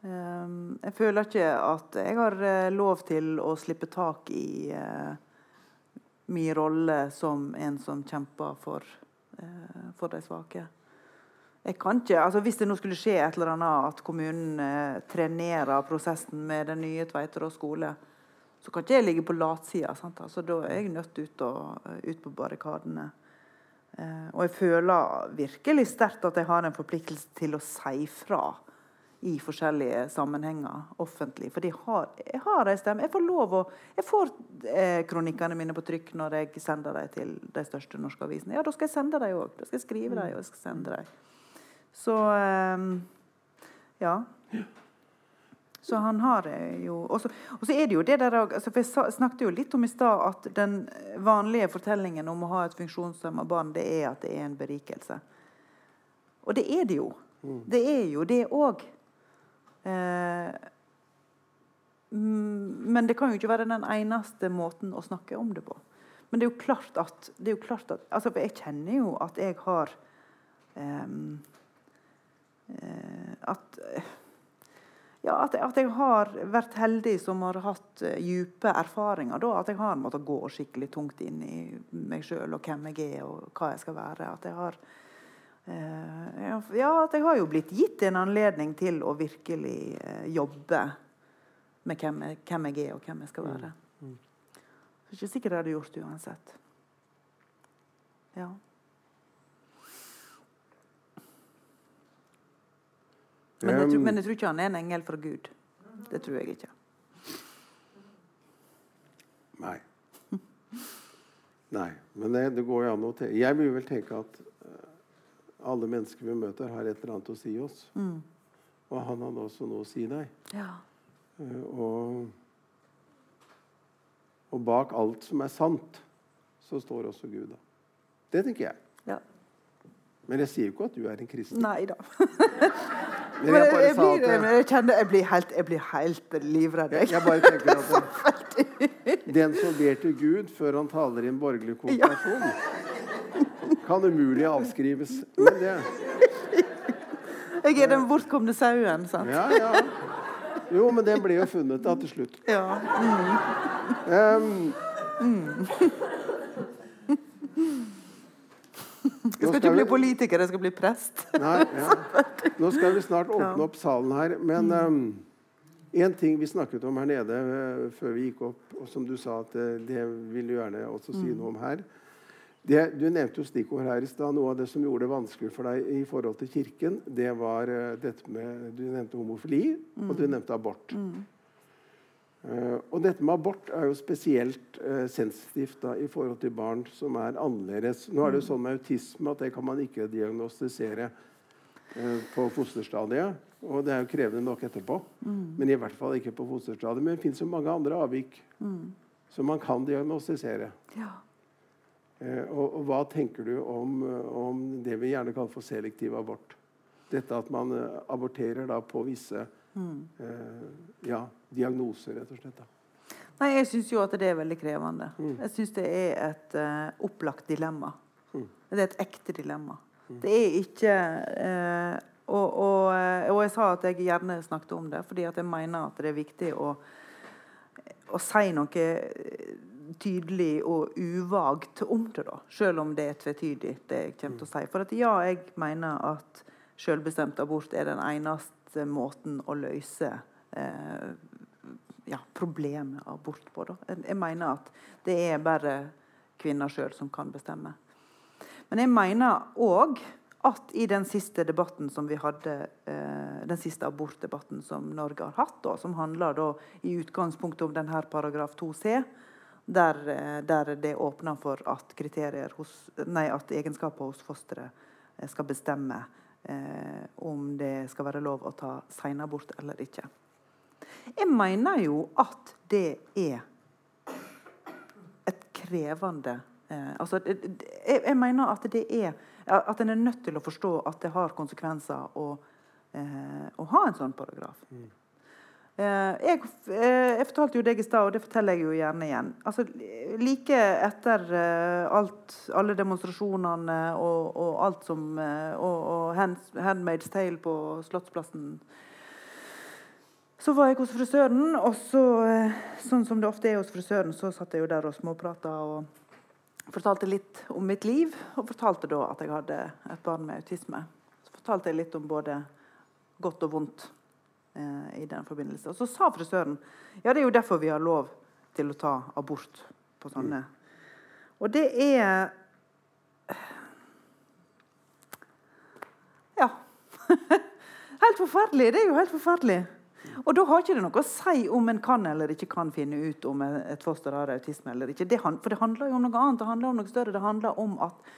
Um, jeg føler ikke at jeg har uh, lov til å slippe tak i uh, min rolle som en som kjemper for, for de svake. Jeg kan ikke, altså Hvis det nå skulle skje et eller annet at kommunen trenerer prosessen med den nye Tveiterås skole, så kan ikke jeg ligge på latsida. Altså, da er jeg nødt ut, og, ut på barrikadene. og jeg føler virkelig sterkt at jeg har en forpliktelse til å si fra i forskjellige sammenhenger offentlig. For har, jeg har ei stemme. Jeg får lov å Jeg får eh, kronikkene mine på trykk når jeg sender dem til de største norske avisene. Ja, da skal jeg sende dem òg. Da skal jeg skrive dem og jeg skal sende dem. Så eh, ja. Så han har det jo Og så er det jo det der altså For jeg snakket jo litt om i stad at den vanlige fortellingen om å ha et funksjonshemma barn, det er at det er en berikelse. Og det er det jo. Mm. Det er jo det òg. Eh, men det kan jo ikke være den eneste måten å snakke om det på. Men det er jo klart at, det jo klart at altså, Jeg kjenner jo at jeg har uh, At ja, at, at, jeg har vært heldig som har hatt uh, dype erfaringer. Da, at jeg har måttet gå skikkelig tungt inn i meg sjøl og hvem jeg er og hva jeg skal være. At jeg har ja, at jeg har jo blitt gitt en anledning til å virkelig jobbe med hvem jeg, hvem jeg, er og hvem jeg skal være. Mm. Mm. Så ikke sikkert jeg hadde gjort det uansett. Ja. Men jeg, tror, men jeg tror ikke han er en engel fra Gud. Det tror jeg ikke. Nei. Nei. Men det, det går jo an å tenke Jeg vil vel tenke at uh, alle mennesker vi møter, har et eller annet å si oss. Mm. Og han hadde også noe å si deg. Ja. Uh, og, og, bak alt som er sant, så står også Gud. da. Det tenker jeg. Men jeg sier jo ikke at du er en kristen. Nei da. Men jeg, jeg, blir, jeg, kjenner, jeg, blir helt, jeg blir helt livredd. Jeg, jeg bare tenker at Den som ber til Gud før han taler i en borgerlig konfirmasjon, ja. kan umulig avskrives. Men det Jeg er den bortkomne sauen, sant? Ja, ja. Jo, men den ble jo funnet da til slutt. Ja. Mm. Um, mm. Jeg skal ikke bli politiker, jeg skal bli prest. Nei, ja. Nå skal vi snart åpne opp salen her. Men um, en ting vi snakket om her nede uh, før vi gikk opp, og som du sa at uh, det vil du gjerne også si noe om her det, Du nevnte jo stikkord her i stad. Noe av det som gjorde det vanskelig for deg i forhold til Kirken, det var uh, dette med Du nevnte homofili, mm. og du nevnte abort. Mm. Uh, og dette med abort er jo spesielt uh, sensitivt da, i forhold til barn som er annerledes. Nå er det jo sånn med autisme at det kan man ikke diagnostisere uh, på fosterstadiet. Og det er jo krevende nok etterpå, mm. men i hvert fall ikke på fosterstadiet. Men det fins jo mange andre avvik mm. som man kan diagnostisere. Ja. Og, og, hva tenker du om, om, det vi gjerne kaller for selektiv abort? Dette at man aborterer da på visse. Ja, diagnoser, rett og slett. Da. Nei, Jeg syns jo at det er veldig krevende. Mm. Jeg syns det er et uh, opplagt dilemma. Mm. Det er et ekte dilemma. Mm. Det er ikke uh, og, og, og, jeg sa at jeg gjerne snakket om det, fordi at jeg mener at det er viktig å, å si noe tydelig og uvagt om det, da. Selv om det er tvetydig, det jeg kommer til å si. For at ja, jeg mener at selvbestemt abort er den eneste måten å løse eh, ja, problemet abort på. Da. Jeg mener at det er bare kvinner sjøl som kan bestemme. Men jeg mener òg at i den siste debatten som vi hadde, eh, den siste abortdebatten som Norge har hatt, da, som handler da i utgangspunktet om denne paragraf 2c, der, eh, der det åpner for at, hos, nei, at egenskaper hos fosteret eh, skal bestemme eh, om det skal være lov å ta senabort eller ikke. Jeg mener jo at det er et krevende eh, altså, jeg, jeg, mener at det er at en er nødt til å forstå at det har konsekvenser å, eh, å ha en sånn paragraf. Mm. Eh, jeg, eh, jeg, fortalte jo deg i stad, og det forteller jeg jo gjerne igjen. Altså, like etter uh, alt, alle demonstrasjonene og, og alt som Og, og hands, Handmaid's Tale på Slottsplassen Så var jeg hos frisøren, og så, sånn som det ofte er hos frisøren, så satt jeg jo der og småprata og fortalte litt om mitt liv. Og fortalte da at jeg hadde et barn med autisme. Så fortalte jeg litt om både godt og vondt eh, i den forbindelse. Og så sa frisøren ja, det er jo derfor vi har lov til å ta abort på sånne. Og det er Ja. helt forferdelig. Det er jo helt forferdelig. Og da har ikke det noe å si om en kan eller ikke kan finne ut om et foster har autisme eller ikke. Det, for det handler jo om noe annet. Det handler om noe større. Det handler om at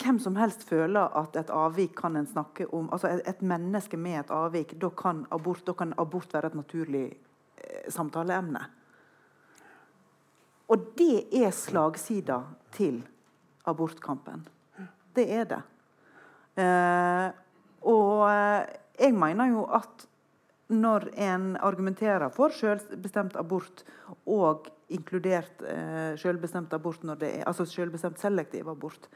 hvem som helst føler at et avvik kan en snakke om altså et, et menneske med et avvik, da kan abort, da kan abort være et naturlig eh, samtaleemne. Og det er slagsida til abortkampen. Det er det. Eh, og eh, jeg mener jo at når en argumenterer for selvbestemt abort og inkludert eh, selvbestemt abort når det er, altså selvbestemt selektiv abort.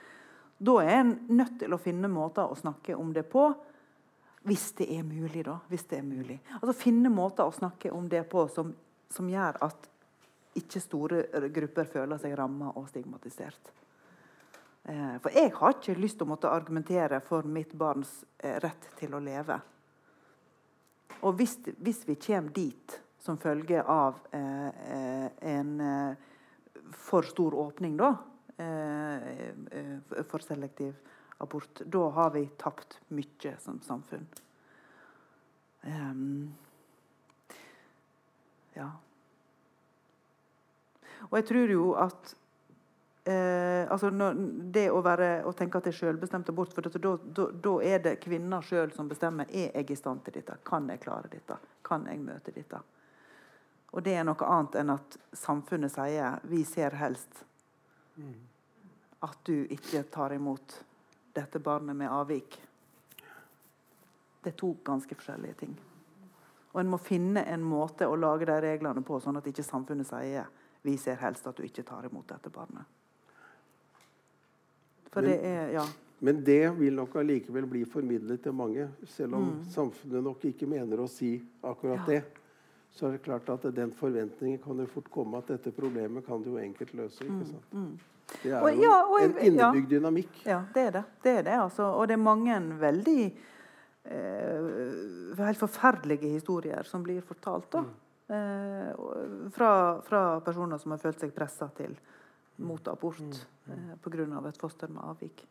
Da er en nødt til å finne måter å snakke om det på. Hvis det er mulig, da. Hvis det er mulig. Altså Finne måter å snakke om det på som, som gjør at ikke store grupper føler seg ramma og stigmatisert. Eh, for jeg har ikke lyst til å måtte argumentere for mitt barns eh, rett til å leve. Og hvis, hvis vi kommer dit som følge av eh, eh en eh, for stor åpning, da, for selektiv abort, da har vi tapt mye som samfunn. Um, ja. Og jeg tror jo at eh, altså når, Det å, være, å, tenke at det er selvbestemt abort for Da er det kvinner sjøl som bestemmer er jeg i stand til dette. Kan jeg klare dette? Kan jeg møte dette? Og det er noe annet enn at samfunnet sier vi ser helst at du ikke tar imot dette barnet med avvik. Det er to ganske forskjellige ting. Og en må finne en måte å lage de reglene på, sånn at ikke samfunnet sier vi ser helst at du ikke tar imot dette barnet. For men, det er, ja. Men det vil nok allikevel bli formidlet til mange, selv om mm. samfunnet nok ikke mener å si akkurat ja. det. Så er det klart at den forventningen kan jo fort komme at dette problemet kan du jo enkelt løse. ikke mm, sant? Mm, mm. Det er og, jo ja, og, en innebygd dynamikk. Ja, det er det. det, er det altså. Og det er mange veldig eh, helt forferdelige historier som blir fortalt. da. Mm. Eh, fra, fra, personer som har følt seg pressa til mot abort mm. eh, pga. et foster med avvik.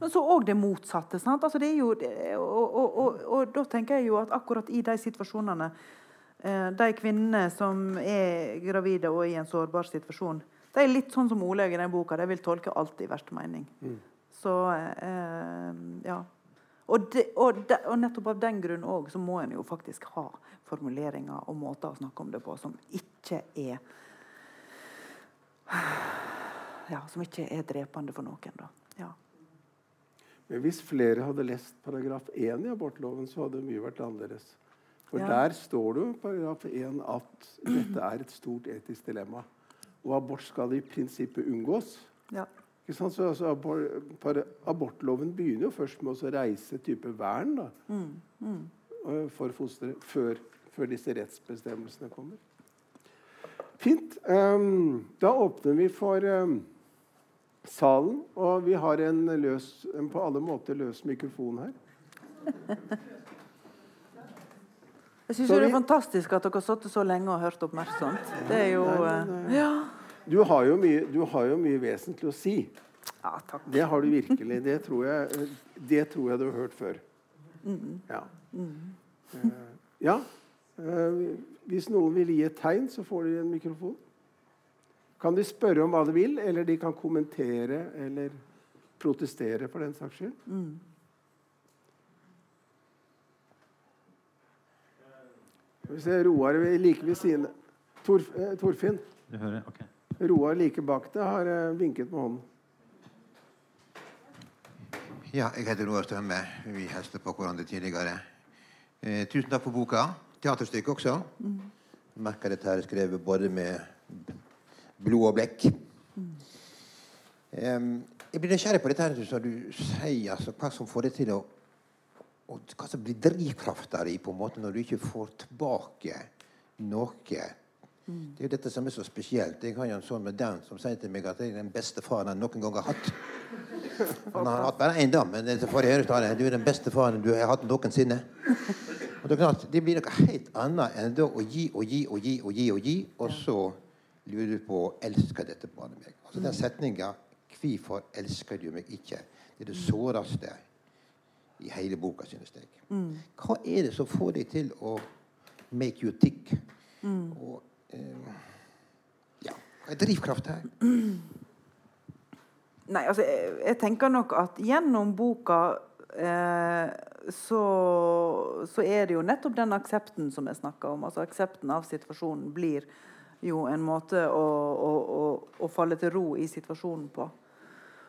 Men så òg det motsatte. Altså det jo, og, og, og, da tenker jeg jo at akkurat i de situasjonene De kvinnene som er gravide og i en sårbar situasjon, de er litt sånn som Olaug i den boka. De vil tolke alt i verste mening. Mm. Så eh, ja. Og, de, og, de, og, nettopp av den grunn òg så må en jo faktisk ha formuleringer og måter å snakke om det på som ikke er ja, Som ikke er drepende for noen. da. Ja. Men hvis flere hadde lest paragraf 1 i abortloven, så hadde mye vært annerledes. For ja. der står det jo i paragraf 1 at dette er et stort etisk dilemma. Og abort skal i prinsippet unngås. Ja. Så, altså, abort, abortloven begynner jo først med å reise type vern da, mm, mm. Eh, for fosteret før, før, disse rettsbestemmelsene kommer. Fint. Um, da åpner vi for um, salen. Og vi har en, løs, en på alle måter løs mikrofon her. Jeg syns det er fantastisk at dere har sittet så lenge og hørt oppmerksomt. Det er jo nei, nei, nei. Ja. Du har jo mye, du har jo mye vesentlig å si. Ja, takk. Det har du virkelig. Det tror jeg, det tror jeg du har hørt før. Mm. Ja. Mm. Uh, ja. Uh, hvis noen vil gi et tegn, så får de en mikrofon. Kan de spørre om hva de vil, eller de kan kommentere eller protestere for den saks skyld. Mm. Skal vi ser Roar like ved siden Torf, eh, Torfinn. Du hører, ok. Roar like bak deg har eh, vinket med hånden. Ja, jeg heter Roar Strømme. Vi hilste på hverandre tidligere. Eh, tusen takk for boka. Teaterstykke også. Mm. Merker dette her skrevet både med blod og blekk. Mm. Um, jeg blir nysgjerrig på dette her, som du sier, altså, hva som får det til å og Hva som blir drivkrafta di på en måte når du ikke får tilbake noe det er jo dette som er så spesielt. Jeg har jo en sånn med Dan som sier til meg at jeg er den beste faren han noen gang har hatt. Han har hatt bare én dam, men det får jeg høre du er den beste faren du har hatt noensinne. Og Det er klart, det blir noe helt annet enn da å gi og gi og gi og gi, og gi, og så lurer du på elsker dette barnet meg. Altså Den setninga 'Hvorfor elsker du meg ikke?' Det er det såreste i hele boka, synes jeg. Mm. Hva er det som får deg til å make you tick? Mm. Og Eh, ja, hva er drivkraft her? Nei, altså, jeg, jeg, tenker nok at gjennom boka eh, så, så, er det jo nettopp den aksepten som jeg snakker om. Altså Aksepten av situasjonen blir jo en måte å, å, å, å falle til ro i situasjonen på.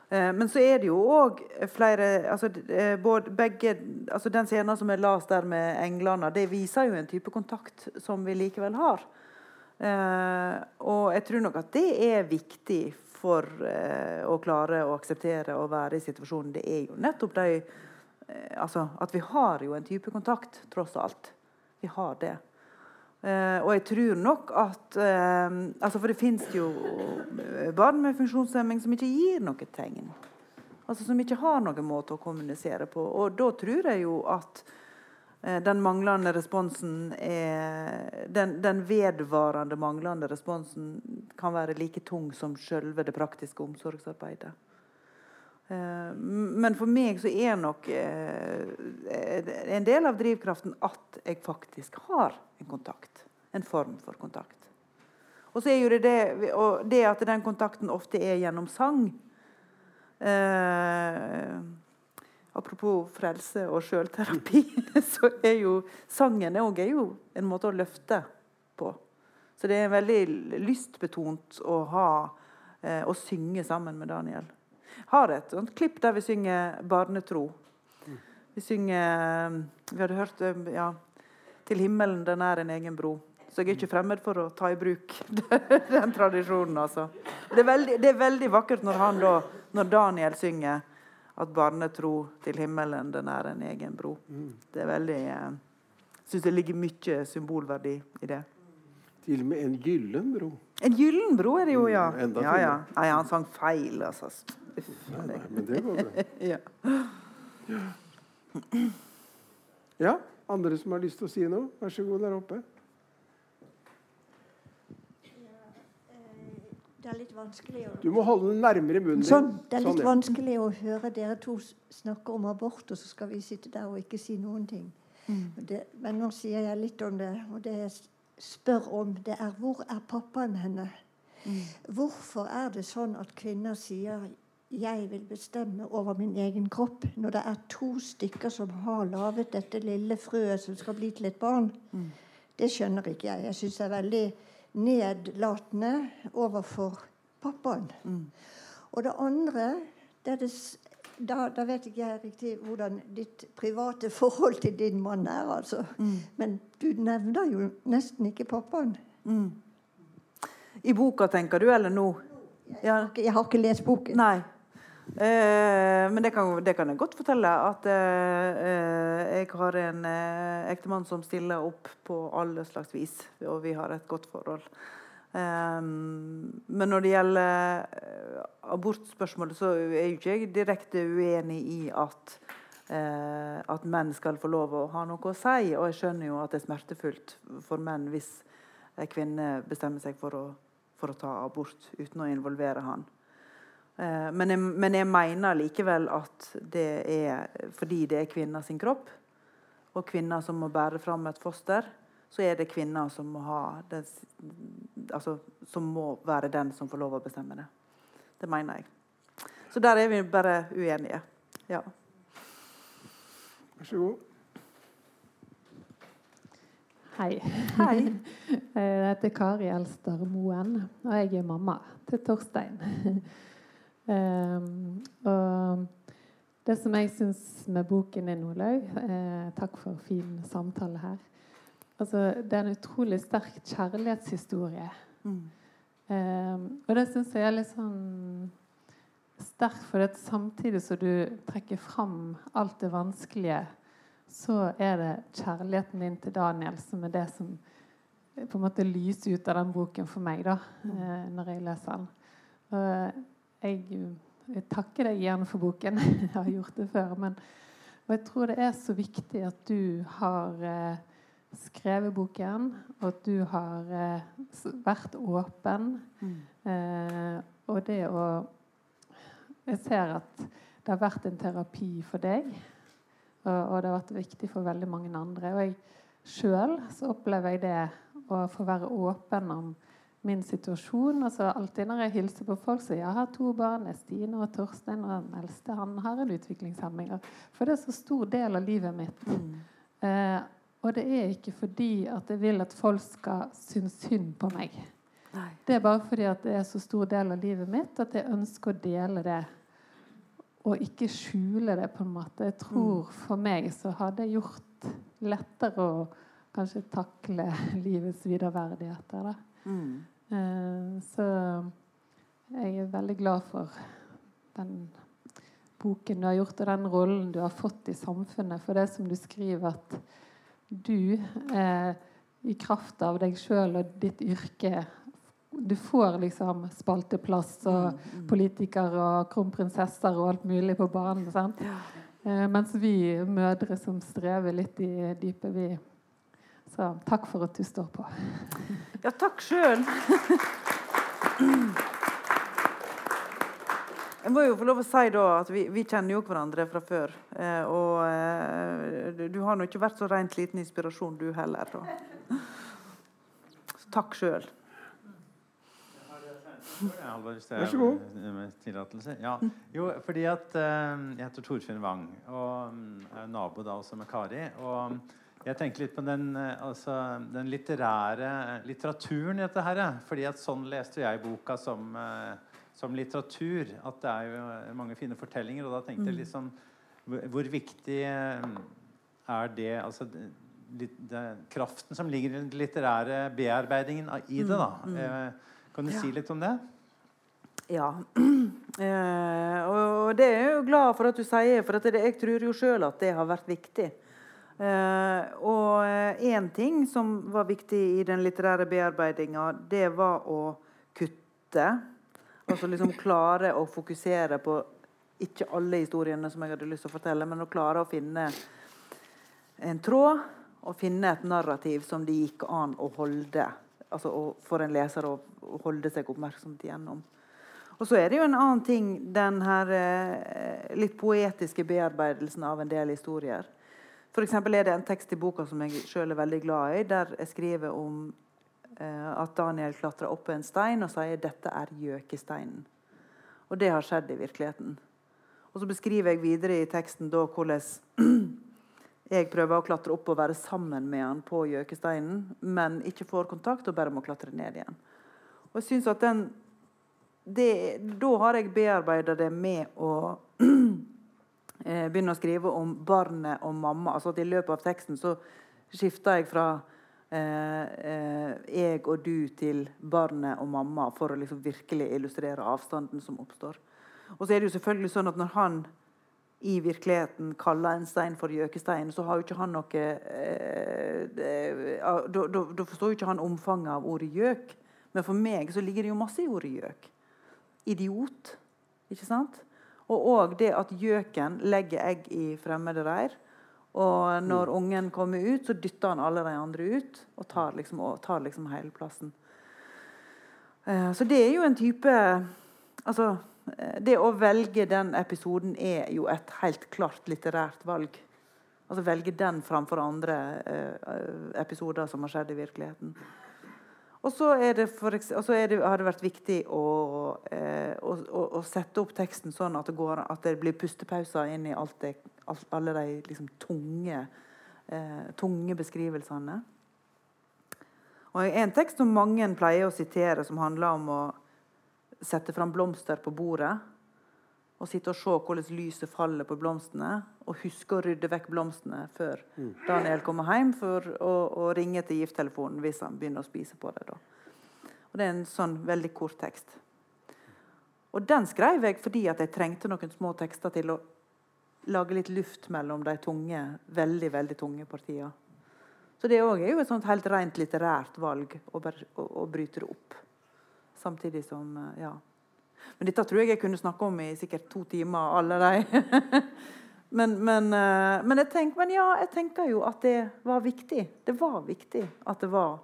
Eh, men så er det jo òg flere altså, eh, både, begge, altså Den scenen som jeg last der med englene, det viser jo en type kontakt som vi likevel har. Eh, og jeg tror nok at det er viktig for å klare å akseptere å være i situasjonen. Det er jo nettopp de Altså at vi har jo en type kontakt, tross alt. Vi har det. Eh, og jeg tror nok at eh, altså For det fins jo barn med funksjonshemming som ikke gir noe tegn. Altså Som ikke har noen måte å kommunisere på. Og da tror jeg jo at Eh, den manglende responsen er den, den, vedvarende manglende responsen kan være like tung som selve det praktiske omsorgsarbeidet. Eh, men for meg så er nok eh, en del av drivkraften at jeg faktisk har en kontakt. En form for kontakt. Og så er jo det, det, det at den kontakten ofte er gjennom sang. Eh, Apropos frelse og sjølterapi, så er jo sangen òg en måte å løfte på. Så det er veldig lystbetont å ha eh, å synge sammen med Daniel. Har et sånt klipp der vi synger 'Barnetro'. Vi synger Vi hadde hørt eh, ja, 'Til himmelen den er en egen bro'. Så jeg er ikke fremmed for å ta i bruk den tradisjonen. Altså. Det, er veldig, det er veldig vakkert når, han da, når Daniel synger at barnetro til himmelen den er en egen bro. Det er veldig Jeg eh, syns det ligger mye symbolverdi i det. Til og med en gyllen bro. En gyllen bro er det jo, ja. Enda ja, ja. Nei, han sang feil, altså. Uff, nei, nei, men det går bra. ja. ja. Andre som har lyst til å si noe? Vær så god der oppe. det er litt vanskelig å Du må holde den nærmere munnen din. Sånn, det er litt sånn, vanskelig å høre dere to snakke om abort, og så skal vi sitte der og ikke si noen ting. Mm. Det, men nå sier jeg litt om det, og det jeg spør om, det er hvor er pappaen henne? Mm. Hvorfor er det sånn at kvinner sier 'jeg vil bestemme over min egen kropp', når det er to stykker som har laget dette lille frøet som skal bli til et barn? Mm. Det skjønner ikke jeg. Jeg syns det er veldig nedlatende overfor pappaen. Mm. Og det andre det er det, da, da, vet ikke jeg riktig hvordan ditt private forhold til din mann er. altså. Mm. Men du nevner jo nesten ikke pappaen. Mm. I boka, tenker du, eller nå? Jeg har, ikke, jeg har ikke lest boken. Nei. Eh, men det kan, det kan, jeg godt fortelle. At eh, eh, jeg har en eh, ektemann som stiller opp på alle slags vis. Og vi har et godt forhold. Eh, men når det gjelder eh, abortspørsmålet, så er jeg ikke direkte uenig i at, at menn skal få lov å ha noe å si. Og jeg skjønner jo at det er smertefullt for menn hvis en kvinne bestemmer seg for å, for å ta abort uten å involvere han. Eh, men jeg, men jeg, mener likevel at det er fordi det er kvinner sin kropp, og kvinner som må bære fram et foster, så er det kvinner som må, det, altså, som må være den som får lov å bestemme det. Det mener jeg. Så der er vi bare uenige. Ja. Vær så god. Hei. Hei. Jeg heter Kari Elster Moen, og jeg er mamma til Torstein. Um, og det som jeg syns med boken din, Olaug eh, Takk for fin samtale her. Altså, det er en utrolig sterk kjærlighetshistorie. Mm. Um, og det syns jeg er litt sånn sterkt, for at samtidig som du trekker fram alt det vanskelige, så er det kjærligheten din til Daniel som er det som på en måte lyser ut av den boken for meg da, mm. eh, når jeg leser den. Og jeg, jeg, takker deg gjerne for boken. jeg har gjort det før. Men jeg tror det er så viktig at du har eh, skrevet boken, og at du har eh, vært åpen. Mm. Eh, og det å Jeg ser at det har vært en terapi for deg, og, og det har vært viktig for veldig mange andre. Og jeg sjøl opplever jeg det å få være åpen om min situasjon. Altså alltid når jeg hilser på folk, så jeg har to barn. Stine og Torstein. Og den eldste han har en utviklingshemming. For det er så stor del av livet mitt. Mm. Eh, og det er ikke fordi at jeg vil at folk skal synes synd på meg. Nei. Det er bare fordi at det er så stor del av livet mitt at jeg ønsker å dele det. Og ikke skjule det, på en måte. Jeg tror mm. for meg så hadde det gjort lettere å kanskje takle livets viderverdigheter. da. Mm. Eh, så jeg er veldig glad for den boken du har gjort, og den rollen du har fått i samfunnet. For det som du skriver, at du eh, i kraft av deg sjøl og ditt yrke du får liksom spalteplass og mm, mm. og kronprinsesser og alt mulig på banen. sant? Eh, mens vi mødre som strever litt i dypet, vi Så takk for at du står på. Ja, takk sjøl. Jeg må jo få lov å si da at vi, vi kjenner jo hverandre fra før. Eh, og eh, du har nå ikke vært så rent liten inspirasjon, du heller. Da. Så takk sjøl. Vær så god. Med tillatelse. Ja. Jo, fordi at eh, Jeg heter Torfinn Wang og um, er nabo da også med Kari. Og jeg tenker litt på den, altså, den litterære litteraturen i dette her. fordi at sånn leste jeg boka som uh, som litteratur at det er jo mange fine fortellinger. Og da tenkte jeg mm. litt sånn Hvor viktig eh, er det altså det, det, kraften som ligger i den litterære bearbeidingen i det, da. Mm, mm. Eh, kan du ja. si litt om det? Ja. Eh, og det er jeg jo glad for at du sier, for det, jeg tror jo sjøl at det har vært viktig. Eh, og én ting som var viktig i den litterære bearbeidinga, det var å kutte Altså liksom klare å fokusere på ikke alle historiene som jeg hadde lyst til å fortelle, men å klare å finne en tråd og finne et narrativ som det gikk an å holde. Altså for en leser å holde seg oppmerksomt gjennom. Og så er det jo en annen ting, den her eh, litt poetiske bearbeidelsen av en del historier. For er det en tekst i boka som jeg sjøl er veldig glad i, der jeg skriver om at Daniel klatrer opp en stein og sier 'dette er gjøkesteinen'. Og det har skjedd i virkeligheten. Og så beskriver jeg videre i teksten da hvordan jeg prøver å klatre opp og være sammen med han på gjøkesteinen, men ikke får kontakt og bare må klatre ned igjen. Og jeg synes at den det, Da har jeg bearbeida det med å eh, begynne å skrive om barnet og mamma. altså at I løpet av teksten så skifter jeg fra Eh, eh, jeg og du til barnet og mamma for å liksom virkelig illustrere avstanden som oppstår. Og så er det jo selvfølgelig sånn at Når han i virkeligheten kaller en stein for gjøkestein, så har jo ikke han noe eh, eh, da, da, forstår jo ikke han omfanget av ordet gjøk. Men for meg så ligger det jo masse i ordet gjøk. Idiot. Ikke sant? Og òg det at gjøken legger egg i fremmede reir. Og når mm. ungen kommer ut, så dytter han alle de andre ut og tar liksom, og tar liksom hele plassen. Uh, så det er jo en type Altså, eh, det å velge den episoden er jo et helt klart litterært valg. Altså velge den framfor andre uh, episoder som har skjedd i virkeligheten. Og så, har det vært viktig å, eh, å, å, å, sette opp teksten sånn at det, går, at det blir pustepauser inn i det, alle de liksom, tunge, eh, tunge, beskrivelsene. Og En tekst som mange pleier å sitere, som handler om å sette fram blomster på bordet og sitte og se hvordan lyset faller på blomstene. Og huske å rydde vekk blomstene før mm. Daniel kommer hjem, for å, å, ringe til gifttelefonen hvis han begynner å spise på det. Da. Og Det er en sånn veldig kort tekst. Og Den skrev jeg fordi at jeg trengte noen små tekster til å lage litt luft mellom de tunge, veldig veldig tunge partiene. Så det er jo et sånt helt rent litterært valg å, å, å bryte det opp. Samtidig som eh, ja, men dette tror jeg jeg kunne snakke om i sikkert to timer, alle de. men, men, eh, men, jeg tenker, men, ja, jeg tenker jo at det var viktig. Det var viktig at det var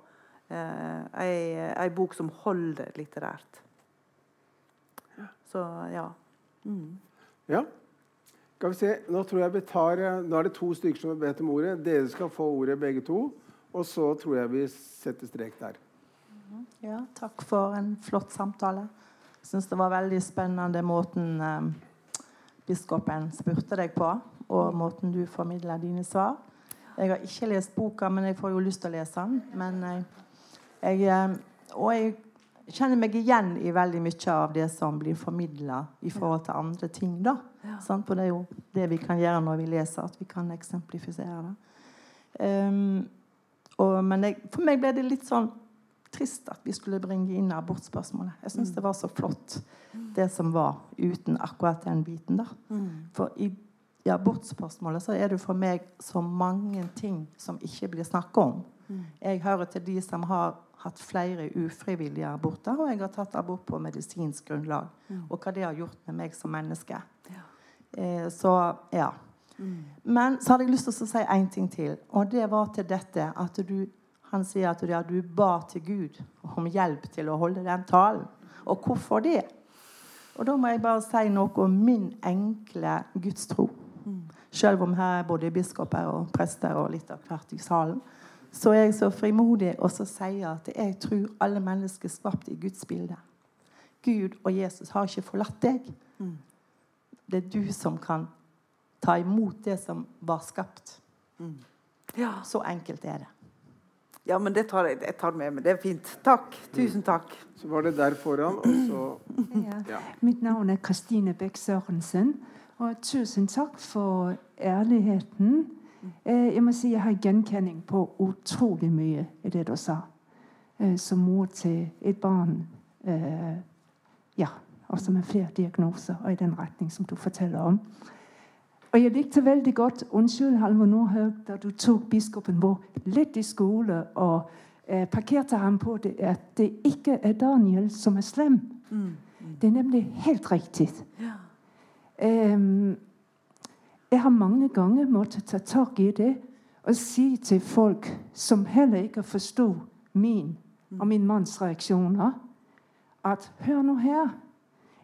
eh, ei, ei, bok som holder litterært. Så ja. Mm. Ja. Skal vi se, Nå tror jeg vi tar, eh, nå er det to stykker som har bedt om ordet. Dere skal få ordet begge to. Og så tror jeg vi setter strek der. Ja, takk for en flott samtale. Jeg syns det var veldig spennende måten eh, biskopen spurte deg på, og måten du formidla dine svar. Jeg har ikke lest boka, men jeg får jo lyst til å lese den. Men eh, jeg, eh, og jeg kjenner meg igjen i veldig mye av det som blir formidla i forhold til andre ting. da. Ja. For det er jo det vi kan gjøre når vi leser, at vi kan eksemplifisere det. Um, og, men jeg, for meg ble det litt sånn trist at vi skulle bringe inn abortspørsmålet. Jeg syns det var så flott, det som var, uten akkurat den biten. da. For i, i abortspørsmålet så er det for meg så mange ting som ikke blir snakka om. Jeg hører til de som har hatt flere ufrivillige aborter, og jeg har tatt abort på medisinsk grunnlag. Og hva det har gjort med meg som menneske. Eh, så ja. Men så hadde jeg lyst til å si én ting til, og det var til dette at du Han sier at ja, du ba til Gud om hjelp til å holde den talen. Og hvorfor det? Og da må jeg bare si noe om min enkle gudstro. Selv om her er både biskoper og prester og litt av hvert i salen, så er jeg så frimodig og så sier at jeg tror alle mennesker er skapt i Guds bilde. Gud og Jesus har ikke forlatt deg. Det er du som kan ta imot det som var skapt. Ja. Så enkelt er det. Ja, men det tar jeg, jeg tar med meg. Det er fint. Takk. Tusen takk. Så var det der foran, og så Ja. Ja. Mitt navn er Kristine Bech Sørensen. Og tusen takk for ærligheten. Eh, Jeg må si jeg har gjenkjenning på utrolig mye i det du sa. Eh, Som mor til et barn Ja, ja, også med flere diagnoser, og i den retning som du forteller om. Og jeg likte veldig godt Unnskyld, Halvor Nordhaug, da du tok biskopen vår litt i skole og eh, parkerte ham på det at det ikke er Daniel som er slem. Det er nemlig helt riktig. Em, jeg har mange ganger måttet ta tak i det og si til folk som heller ikke forsto min og min manns reaksjoner, at hør nå her,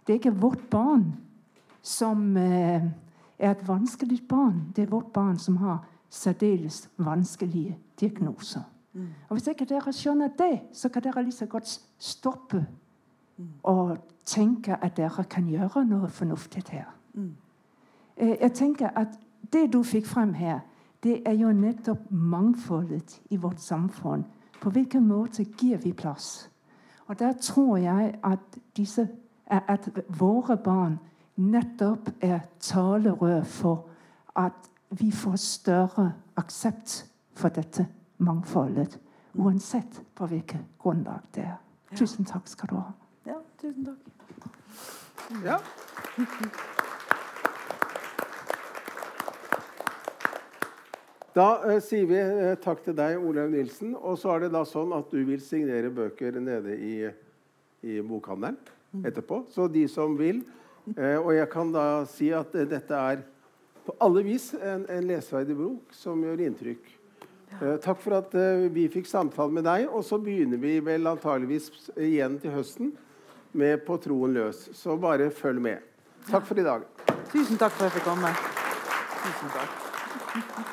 det er ikke vårt barn som eh, er et vanskelig barn. Det er vårt barn som har særdeles vanskelige diagnoser. Og Hvis ikke dere skjønner det, så kan dere like godt stoppe og tenke at dere kan gjøre noe fornuftig her. Mm. Jeg tenker at Det du fikk frem her, det er jo nettopp mangfoldet i vårt samfunn. På hvilken måte gir vi plass? Og Der tror jeg at, disse, at våre barn nettopp er talerør for at vi får større aksept for dette mangfoldet. Uansett på hvilket grunnlag det er. Tusen takk skal du ha. Ja, tusen takk. Ja. Da eh, sier vi eh, takk til deg, Olaug Nilsen. Og så er det da sånn at du vil signere bøker nede i, i bokhandelen etterpå. Så de som vil Og jeg kan da si at eh, dette er på alle vis en, en leseverdig bok som gjør inntrykk. Eh, takk for at eh, vi fikk samtale med deg. Og så begynner vi vel antageligvis igjen til høsten med På troen løs. Så bare følg med. Takk for i dag. Tusen takk for at jeg fikk komme. Tusen takk.